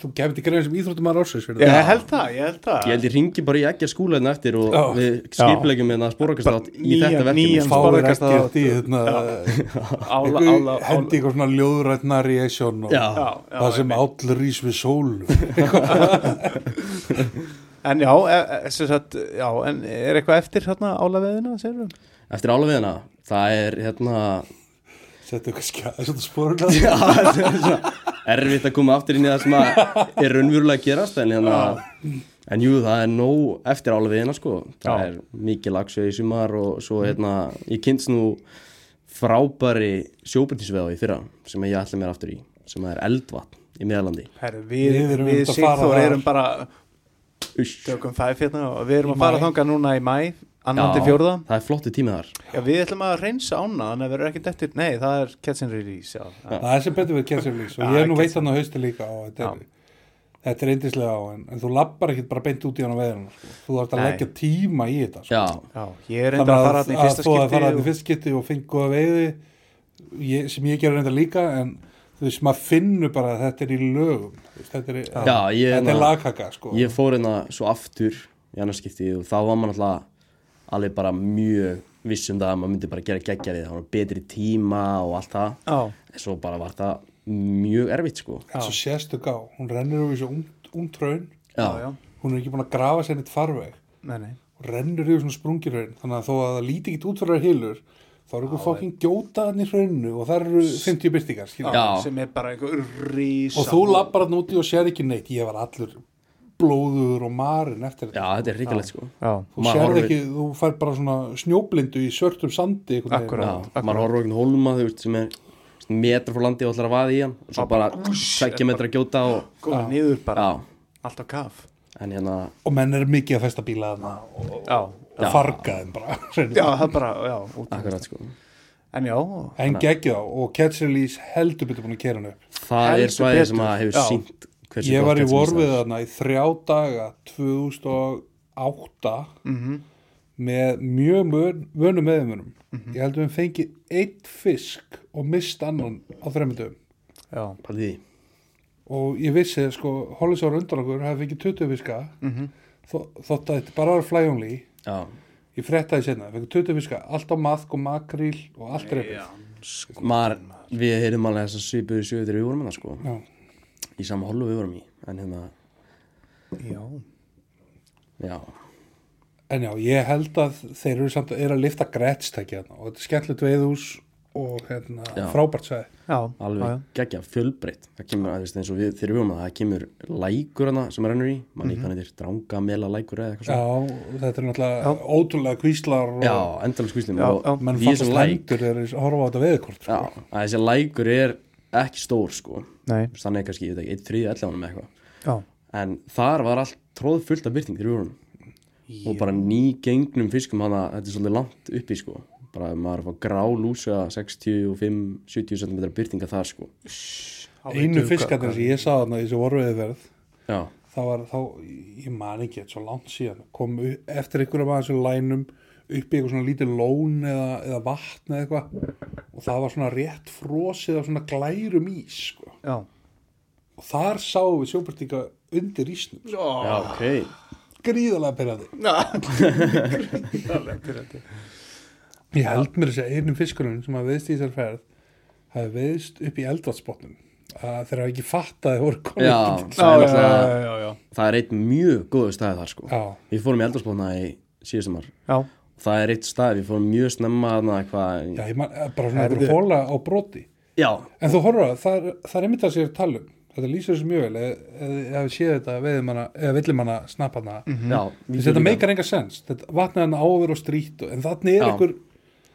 þú gefur til greið sem íþróttumar ársins fyrir ég held það, ég held það Ég held ég ringi bara í ekki að skúla hérna eftir og Já. við skipulegjum hérna spórakastátt í Nýjan- þetta verkefni nýjan ekkert í hérna, hendi eitthvað svona ljóðrætt narration og Já, Já, já, það sem einmitt. all rís við sólu. En já, e, e, sem sagt, já, en er eitthvað eftir álaveðina? Eftir álafiðina, það er hérna Settu eitthvað skjæð, svona spórun að það er svo erfitt að koma aftur inn í það sem er raunverulega að gerast en hérna en jú, það er nóg eftir álafiðina sko. Það Já. er mikið lagsveið í sumar og svo hérna, ég kynst nú frábæri sjóbundisveða í fyrra sem ég ætla mér aftur í sem er eldvatn í meðalandi Herru, við, Við erum við, þar. erum bara tökum fæf hérna og við erum Í að fara þangað núna í mæ annan til fjórða það er flottu tími þar Já, við ætlum að reynsa ána þannig að verður ekkert eftir, nei, það er Ketsin Release, já, já. Það er sem betur við Kessel Lís og Já, ég er nú veit hann á hausti líka og þetta er, þetta er eindislega á en, en þú lappar ekkit bara beint út í hann á veðinu sko. þú þarfst að Nei. leggja tíma í þetta sko. Já, já, ég er reyndar að fara þarna í fyrsta þú að fara þarna í skipti fyrsta skipti og fengi góða veiði ég, sem ég gerur reyndar líka en þú veist, maður finnur bara að þetta er í lögum þú veist, þetta er, Já, ég- þetta er lagkaka sko. ég fór hérna svo aftur í annarskipti og þá var maður alltaf alveg bara mjög viss um það að maður myndi bara gera geggja við það var betri tíma og allt það. Já, en svo bara var það mjög erfitt sko. Svo sérstök á hún rennur úr þessu já, hún er ekki búin að grafa sér neitt farveg. Nei, nei. Og rennur yfir svona sprungirhaun þannig að þó að það líti ekki út fyrir að hilur þá eru ykkur fokkin gjótaðan í hraunnu og það eru 50 byrtingar sem er bara einhver rísa og þú lappar hann úti og sér ekki neitt. Ég var allur blóður og marinn eftir já, þetta þetta er ríkalegt sko. Já, þú horfir- ekki, þú fær bara svona snjóblindu í svörtum sandi já, maður horfður okkur hólma þú veist sem er metra frá landi og ætlar að vaða í hann og svo bara tveggja metra að gjóta og komið niður bara, já, allt á kaf. En hérna og menn er mikið að festa bíla þarna og, farga þeim bara. Já, það bara, já, út akkurat sko. En já, en geggja og Catch Release heldur betur búin að kera hann upp. Það er svæðið sem að hefur sínt hversu ég var í vorfið þarna í þrjá daga 2008 mhm, með mjög vön- vönum meðumunum Mhm. ég held að við fengið eitt fisk og mist annan á þreymundum já, í því. og ég vissi sko Hollisár undan okkur hefði fengið 20 fiska. Mhm, þó, þótt að þetta bara var já, ég frettaði senna, fengið 20 fiska allt á maðk og makríl og allt já, sko, við heyrum alveg þess að svipuðu sjöðu þegar við vorum hérna sko. Já. Í sama holu við vorum í en hérna, já, já, en já, ég held að þeir eru samt er að lifta grætstækja og þetta er skemmtilegt veiðhús og hérna, Já. frábært sæði já, alveg já, geggja, fjölbreytt. Það kemur, að, þú veist, eins og við, þegar við vorum að það kemur lækur hana sem rennur í. Mann í hvað þetta er dranga, mela lækur eða eitthvað já, svona. Og þetta er náttúrulega ótrúlega kvíslar og já, endalins Já, já. menn fannst læk hendur þegar þeir horfa á þetta veðkort já, sko. að þessi lækur er ekki stór sko. Þannig er kannski, ég veit ekki, 1, 3, 11 með eitthvað. Já, en þar var allt tróð fullt af byrting vorum og bara ný gengnum fiskum hana, þetta er svolítið langt uppi sko. Bara maður er að fá grá lúsa 65-70 cm byrtinga þar sko. Einu fiskarnir sem ég sá þarna í þessu vorveðverð já, það var þá, ég man ekki þetta svo langt síðan, kom eftir einhverjum að þessum lænum upp í eitthvað svona lítið lón eða, eða vatn eða eitthvað. Og það var svona rétt frosið af svona glærum ís sko. já, og þar sáum við sjópartíka undir ísnum. Sko. já, ok. Gríðalega byrjandi já, ég held mér þess að einum fiskurinn sem að veðst í þessar ferð hafi veðst upp í eldvatsbotnum að þeir hafa ekki fatt að þeir voru komin já, það já, já, já, já, það er eitt mjög góðu staði þar sko. Já, við fórum í eldarsbóðna í síðustumar já, það er eitt staði, við fórum mjög snemma þarna eitthvað já, ég man, bara svona Herðu. einhver hóla á broti. Já, En þú horfður að það er, það er einmitt að sér talum þetta lýsir þessu mjög vel. Eða eða við séð þetta eða villimanna snapparna mm. já þetta meikar enga sens. Þetta vatnaði hann áver og strít og, en þannig er Já. einhver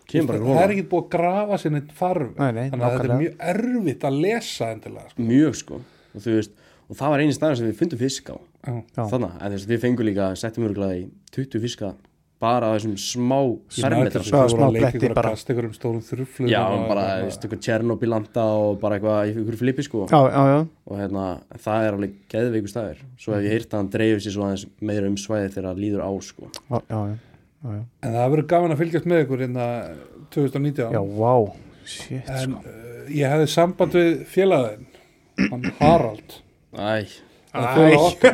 Kemur bara það er ekki búið að grafa sinni farf Nei, nei, þannig að þetta er mjög erfitt að lesa endilega sko. mjög sko. Og þú veist, og það var eini staður sem við fundum fisk á. Þannig, þess að við fengum líka settum örgulega í 20 fiska bara á þessum smá fermetra. þú voru smá að leika bletti ykkur að bara. kasta ykkur um stórum þruflu já, bara, veist, eitthvað Tjernobyl-landa og bara eitthvað í ykkur flipi sko. Já, já, já, og hérna, það er alveg geðveikur staður. Svo hef ég heyrt að hann dreifir sér svo aðeins meira um svæði þegar það líður á sko. Já, já, já, já. En það verður gaman að fylgjast með ykkur hérna 2019 já wow, shit En sko. uh, ég hefði samband við félagin hann Harald. Æ, Það.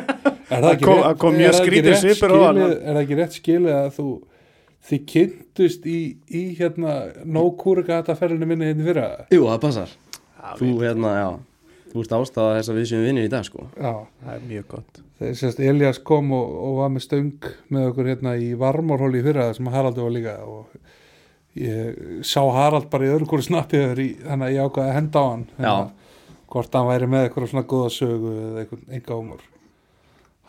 Er það kom- rétt- það kom mjög það skrítið rétt svipur á hann. skilið- Er það ekki rétt skilið að þú þið kynntust í, í hérna nókúrika þetta ferðinu minni hérna í fyrra? Jú, það passar. Já, þú hérna, já. Þú ert ástæða þess að við séum vinnir í dag sko. Já, það er mjög gott. Þegar sérst Elias kom og, og var með stöng með okkur hérna í varmórhóli í fyrra sem Haraldur var líka og ég sá Harald bara í öðru hverju snappið í, þannig að ég ákvaði að henda á hann. Hérna, hvort hann væri með eitthvað svona góða sögu eða eitthvað enga humor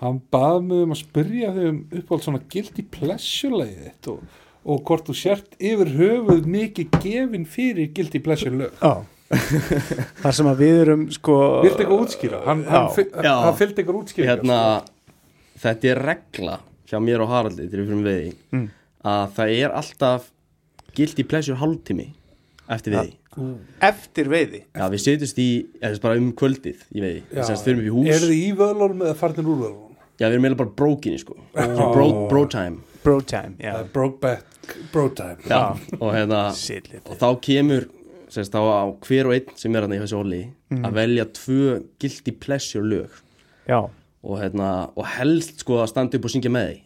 hann bað mig um að spyrja þig um uppáld svona guilty pleasure lagið þitt og, og hvort þú sért yfir höfuð mikið gefin fyrir guilty pleasure lög. Já. Þar sem að við erum sko Viltu eitthvað útskýra? Hann, hann, hann fylgdi eitthvað útskýra hérna, þetta er regla hjá mér og Haraldi til við fyrir veiði Mm. að það er alltaf guilty pleasure hálftími eftir veiði eftir veiði. Já, við setjumst í, eða bara um kvöldið í veiði, þess að fyrir upp í hús. Er þið í vöðlunum eða farnir úr vöðlunum? Já, við erum eiginlega bara brókinni sko. Svona bro, bro time. Bro time, já, Það er broke back bro time. Já, og hérna og þá kemur sérst, þá á hver og einn sem er hann í þessu óli að velja tvö guilty pleasure lög. Já, og, hérna, og helst sko að standa upp og syngja með því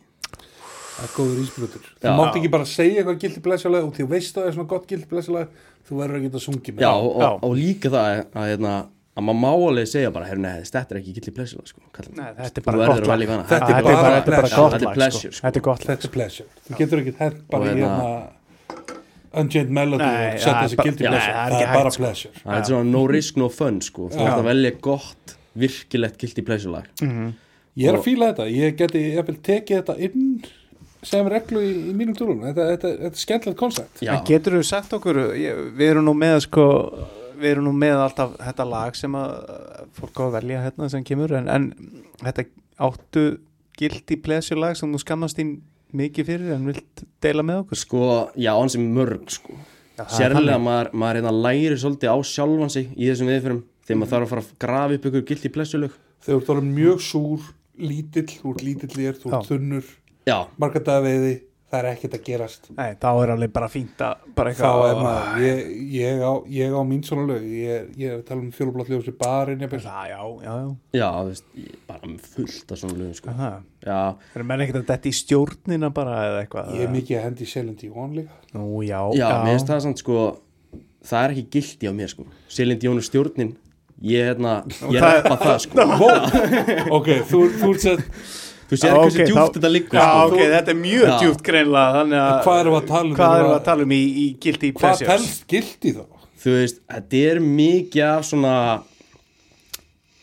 Það er góður ísbrutur Þú mátt ekki bara segja eitthvað gildi blessalega og því þú veist að það er svona gott gildi blessalega þú verður að geta sungið með Já, það. og, Já. og líka það að, hérna, að maður má alveg segja bara, herru, nei, þetta er ekki pleasure lag, sko, kallar Nei, þetta er bara gott að lag. Þetta er bara þetta er bara pleasure. gott Þetta er lag pleasure, sko. sko. þetta er gott lag Þetta er pleasure Þú getur ekki hent bara Og hérna- hérna Unchained Melody og setja þessi gildi pleasure það er bara sko. pleasure Það er svona no risk, no fun, sko Þú ert að velja gott, virkilegt guilty pleasure lag Mhm. Ég er að Og- fíla þetta, ég geti ég vil tekið þetta inn sem reglu í, í mínum túrum þetta, þetta, þetta er skemmtilegt koncept. Getur þú sagt okkur, ég, við erum nú með sko, við erum nú með alltaf þetta lag sem að fólk á að velja hérna sem kemur, en, en þetta áttu guilty pleasure lag sem þú skammast þín mikið fyrir en vilt deila með okkur? sko, já, hans er mörg, sko. Já, er Sérlega maður, maður hérna læri svolítið á sjálfan sig í þessum viðfyrum þegar maður þarf að fara að grafa upp ykkur guilty pleasure lög Þegar þú orðin mjög súr, lítill, þú ert lítill þér, þú ert þunnur Já, margadagaveiði, það er ekkert að gerast. Nei, þá er alveg bara fínt að bara þá er maður, ég, ég, á, ég á mín svona lög, ég, ég er að tala um fjólublátt ljósi barinn, Já, já, já, já. já, þú veist, bara með fullt af svona lögum, sko. Já, Erum menn ekkert að þetta í stjórnina bara eða eitthvað? ég er mikið að hendi í von líka. Nú, já, já, mér finnst það samt, sko það er ekki guilty á mér, sko. Selind Jónu stjórnin. Ég, hérna, ég er það- að það, sko. Ok, þú, þú ert sett Þú sér Já, hversu ok, djúpt þá- þetta liggur, Já, sko ok, þetta er mjög Já. djúpt greinlega þannig að hvað erum við að tala um Hvað Þegar að tala um í, í guilty hvað pleasures? telst gildi þá Þú veist, þetta er mikið af svona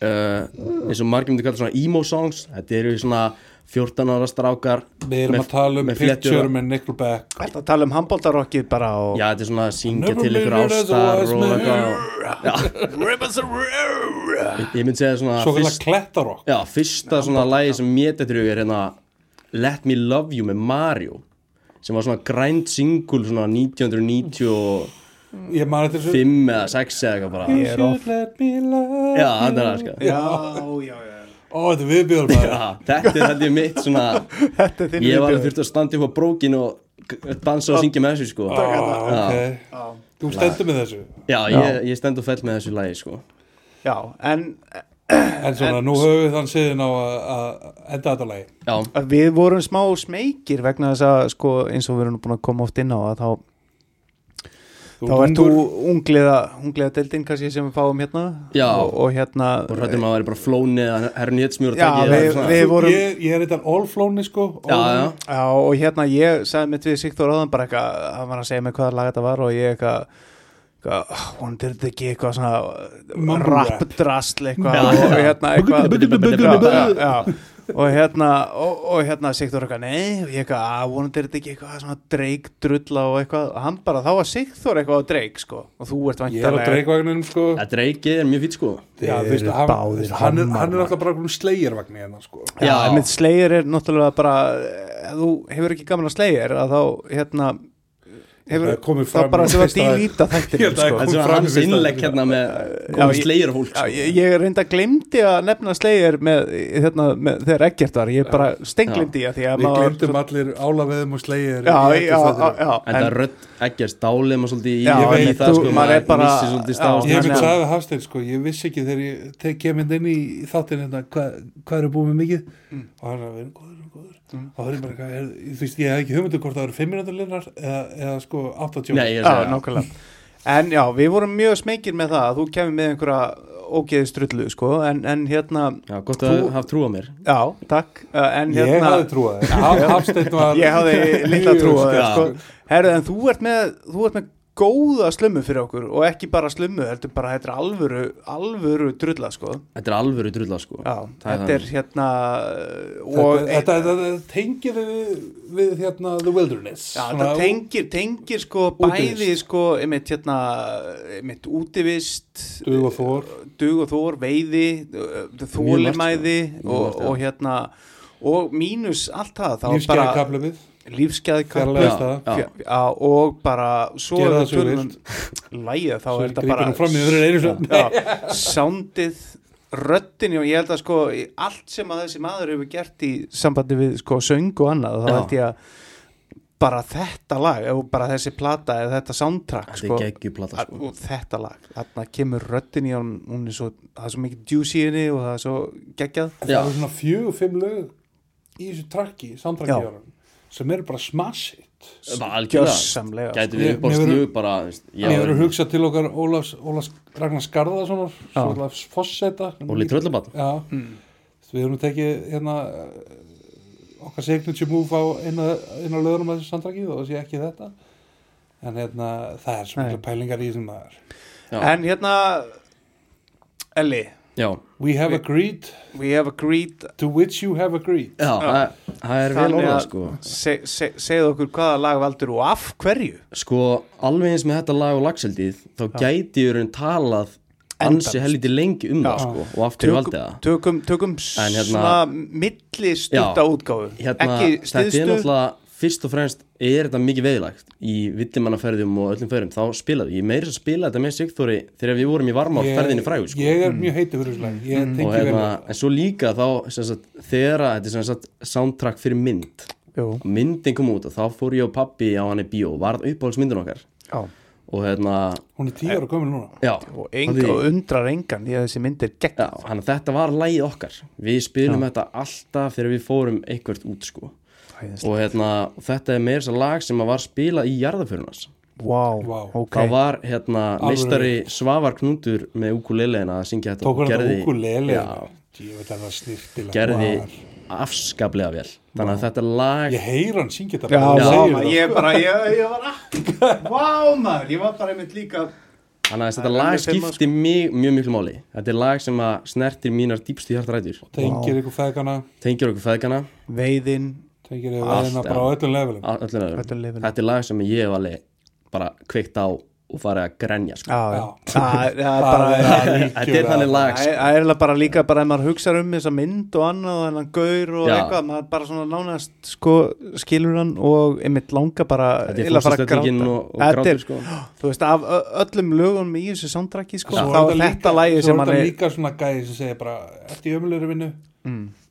uh, eins og margir myndi kalla svona emo songs Þetta eru svona 14 ára strákar við erum með- að tala um Picture með Nickelback. Þetta að tala um handbóltarokkið bara og Já, þetta er svona að syngja til ykkur ástar og eitthvað. Ég myndi segja svona svo kallar fyrst, klettarokk já, fyrsta svona lagi sem mér þetta er hérna Let Me Love You með Mario sem var svona grænt single svona 1995 ég maður þetta þessu. eða 6 eða eitthvað bara. Off. Should let me love það sko. Já, já, já ó, þetta er viðbjörn bara Já, þetta er held ég mitt svona Þetta er þinn Ég var þurft að standa upp á brókin og dansa og syngja með þessu sko. Á, ok. þú stendur með þessu? Já, ég, ég stend og fell með þessu lagi sko. Já, en en svona, nú höfum við þann siðin á að að enda þetta lagi. Já, við vorum smá smeykir vegna þess að sko eins og við erum búin að koma oft inn á að þá, þá ert þú ungliða ungliða deildin kannski sem við fáum hérna Já. og, og hérna og hrættum að það væri bara flóni eða herrn hétsmjör Já, við- við- vorum- ég, ég er þetta all-flóni sko Já, já, Já, og hérna ég sagði mitt við Sigþór áðan bara eitthvað, hann var að segja mig hvaða lag þetta var og ég eitthvað vonandi er þetta ekki eitthvað svona Mumble rap. rap-drasl eitthvað og hérna eitthvað. Og hérna og, og hérna Sigþór eitthvað, nei og ég eitthvað, að vonandi er þetta ekki eitthvað svona dreik drulla og eitthvað, og hann bara, þá var Sigþór eitthvað á dreik, sko, og þú ert Ég er á dreikvagninum sko. Þetta reikið er mjög fýtt sko. Já, þú veist, hann, hann, er, hann er alltaf bara um slegirvagni hérna sko. Já, Já. en mitt slegir er náttúrulega bara þú hefur ekki gaman að slegir að þá, hérna hefur, Það bara sem að dílíta Ég þættir held að sko. fram í hans innlegg hérna með komið ég- slegir fólk Já, sko. ég, ég reynda glemdi að nefna slegir með, hérna, með þegar ekkert var ég bara steinglimdi að því að Við maður- glemdum allir álaveðum og slegir já, já, já, já, En það rödd ekkert dálið maður svolítið í, ég veit, það sko, er Ég að- sagði við Hafstein sko, ég vissi ekki þegar ég tek kemur inn í þáttinn hérna, hvað, eru búið með mikið? Mm. og hann er að vera góður, góður og það er bara, hvað er, þú veist, ég hef ekki hugmyndu hvort það eru 5 minútur linnar eða, eða sko 80 Nei, ég Já, En já, við vorum mjög smekir með það að þú kemur með einhverja ógeði strullu sko, en, en hérna Já, gott Þú- að hafa trú á mér. Já, takk uh, en Ég hérna, hafði trúað þér. Hafstein var ég hafði litla trú á þér sko. Herðu, en þú ert með þú ert með góða slummu fyrir okkur og ekki bara slummu, heldur bara þetta er alvöru alvöru drulla sko. Þetta er alvöru drulla sko Já, Það er þetta er hérna og Þetta, þetta, þetta, þetta tengir við, við hérna The Wilderness Já, Svona þetta tengir, tengir sko Útivist. bæði sko einmitt hérna einmitt útivist Dug og þor. dug og þór, veiði þólimæði Mjög og, og hérna og mínus allt það þá Lífsgæði já, og bara svo er það vilt. lægið þá er þetta bara í soundið röddinni og ég held að sko í allt sem að þessi maður hefur gert í sambandi við sko söng og annað þá held ég að bara þetta lag, bara þessi plata eða þetta soundtrack sko, er geggjuplata sko. og þetta lag, þarna kemur röddinni og hún, hún er svo, það er svo mikið juicy í henni og það er svo geggjað. Það eru svona fjögur, fimm lög í þessu trakki, soundtracki hann sem eru bara smash hit Bara algjörlega sko. Gæti Mér- við upp á slug bara Ég verður hugsað til okkar Ólafs, Ólafs Ragnar Skarðarssonar Já. svo Ólafs Fosseta Óli Tröllabann Já, Mm. við höfum tekið hérna eh, okkar signature move á eina, eina lögurum af þessu soundtracki og það sé ekki þetta en hérna það er svo Nei. mikla pælingar í þessum maður Já. en hérna Elli, Já, We have Við- agreed we have agreed to which you have agreed. Já, það það er vel orðað að- sko. se, se, segðu okkur hvaða lag valdur og af hverju? Sko, alveg eins með þetta lag og lagseldið þá Já. gæti ég raun talað ansi helviti lengi um það Já. sko og af hverju valdi það. Tökum, tökum En hérna- svona milli stutta Já. útgáfu. Hérna, ekki þetta er náttúrulega fyrst og fremst er þetta mikið veðilagt í villimannaferðum og öllum ferðum þá spilaði, ég meiri að spila þetta með Sigþóri þegar við vorum í varma á ferðinni frægu sko. Ég er mjög heitið fyrir þessu lag Ég Mm. og hérna, en svo líka þá sem sagt, þegar þetta er sem sagt soundtrack fyrir mynd Jú, myndin kom út og þá fór ég og pappi á hann í bíó, varð uppáhaldsmyndin okkar. Já. og hérna, Hún er tíu ára komin núna. Já. Og, enga, Því- og undrar engan í að þessi mynd er gegn þetta var lægið okkar. Við spilum þetta alltaf þegar við fórum eitthvað út sko og hérna, þetta er meira þess að lag sem að var spilað í jarðaförunars wow, Vá. ok. Þá var hérna meistari Svavar Knútur með ukulelegina að syngja þetta Tók og hann þetta gerði, ukulele já, það gerði var. afskaplega vel. Þannig að þetta lag Ég heyr hann syngja þetta já, bara, já, það. ég bara ég, ég var að wow maður, ég var bara einmitt líka þannig að Það þetta lag skipti mig mjög miklu máli. Þetta er lag sem að snertir mínar dýpstu hjartarætur. Tengir ykkur feðgana. Tengir okkur feðgana. Veiðin Tengir Allt, veðina bara á öllum levelum á öllum öðrum. Öllum levelum. þetta er lag sem ég hef alveg bara kveikt á og farið að grenja sko. já, já. Það- það Það þetta er þannig lag Það sko. er- það er bara líka bara ef maður hugsa um þessa mynd og annað og hennan gaur og Já. eitthvað, maður bara svona nánast sko, skilur hann og einmitt langa bara eiginlega fara að gráta. og, og Þetta er, sko. þú veist, af öllum lögunum í þessu soundtracki sko, þá er þetta lægi svo sem er hann þetta er líka svona gæði sem segir bara Eftir ömulegur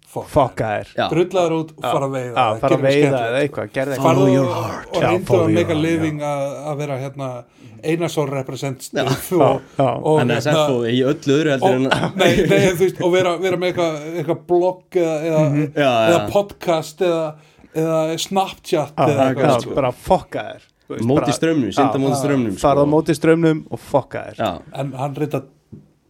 vinnu Fuck fokka þér Já. Drullaður út og fara að veiða Já, fara að veiða eða eitthvað, Farðu your og, heart. og reyndu follow að your make a heart, living að að vera hérna Einarsson representative Já, og, en þess að í öllu öðru heldur en og, vera, vera með eitthvað, eitthvað blogg eða, eða, podcast eða, eða Snapchat sko. bara fokka þér þú veist, móti strömmnum, synda móti strömmnum farað á sko. móti strömmnum og fokka þér já, en hann reynda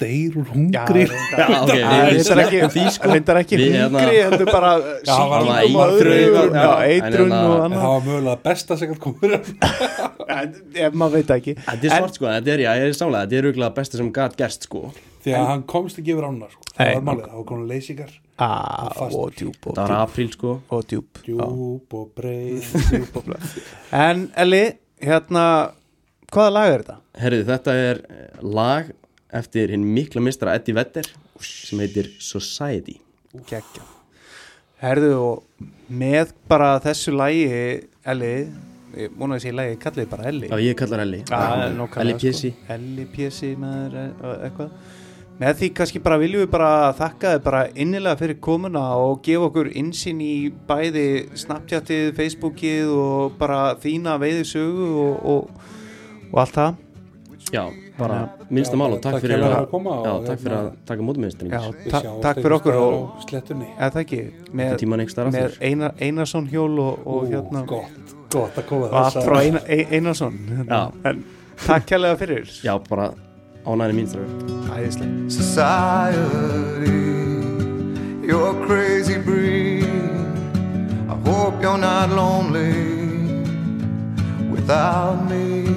deyr úr hungri. Við reyndar ekki, sko. Við, hérna- hungri heldur bara var sýkingum og eitrun, öðru eitrun hérna- og það annað. var mögulega besta sem komur ef maður veit það ekki. Þetta er svart sko, þetta er, já, ég er samlega, þetta er auðvitað besta sem gæt gerst sko. Því að hann komst ekki yfir ána sko. það var málið, það var konar leysingar. Og djúb og Það var djúb apríl sko. Og djúb og breið en Elli, hérna hvaða lag er þetta? Herriði, þetta er eh, lag eftir hinn mikla mistara Eddie Vedder sem heitir Society. Gekkja Herðu og með bara þessu lagi Elli, ég vona að þessi lagi kallið bara Elli? Já, ég kallar Elli. Elli Pjessi sko. Elli Pjessi maður eh, eitthvað. Með því kannski bara viljum við bara þakka þið bara innilega fyrir komuna og gefa okkur insinn í bæði Snapchatið, Facebookið og bara þína veiðisögu og, og, og allt það. Já, bara minnsta mál og takk fyrir að að koma Já, og takk fyrir að hérna- taka mótum Já, Við ta takk fyrir okkur og slettunni eða það ekki með, með. Einar, Einarsson hjól og, og Ú, hérna gott, gott að koma allt frá Einar, Ein- Einarsson hérna. en takk kærlega fyrir Já, bara ánæðin mín æðislega society. You're a crazy breed. I hope you're not lonely without me.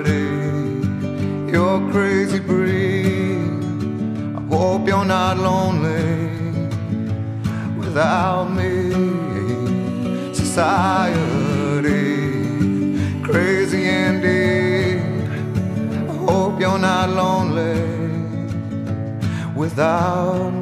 you're crazy breed. I hope you're not lonely without me. Society, crazy indeed. I hope you're not lonely without me.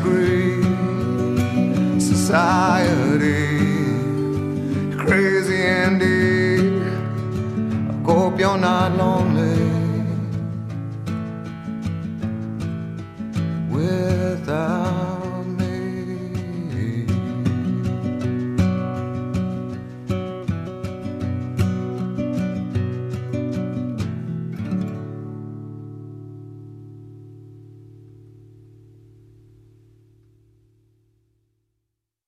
agree.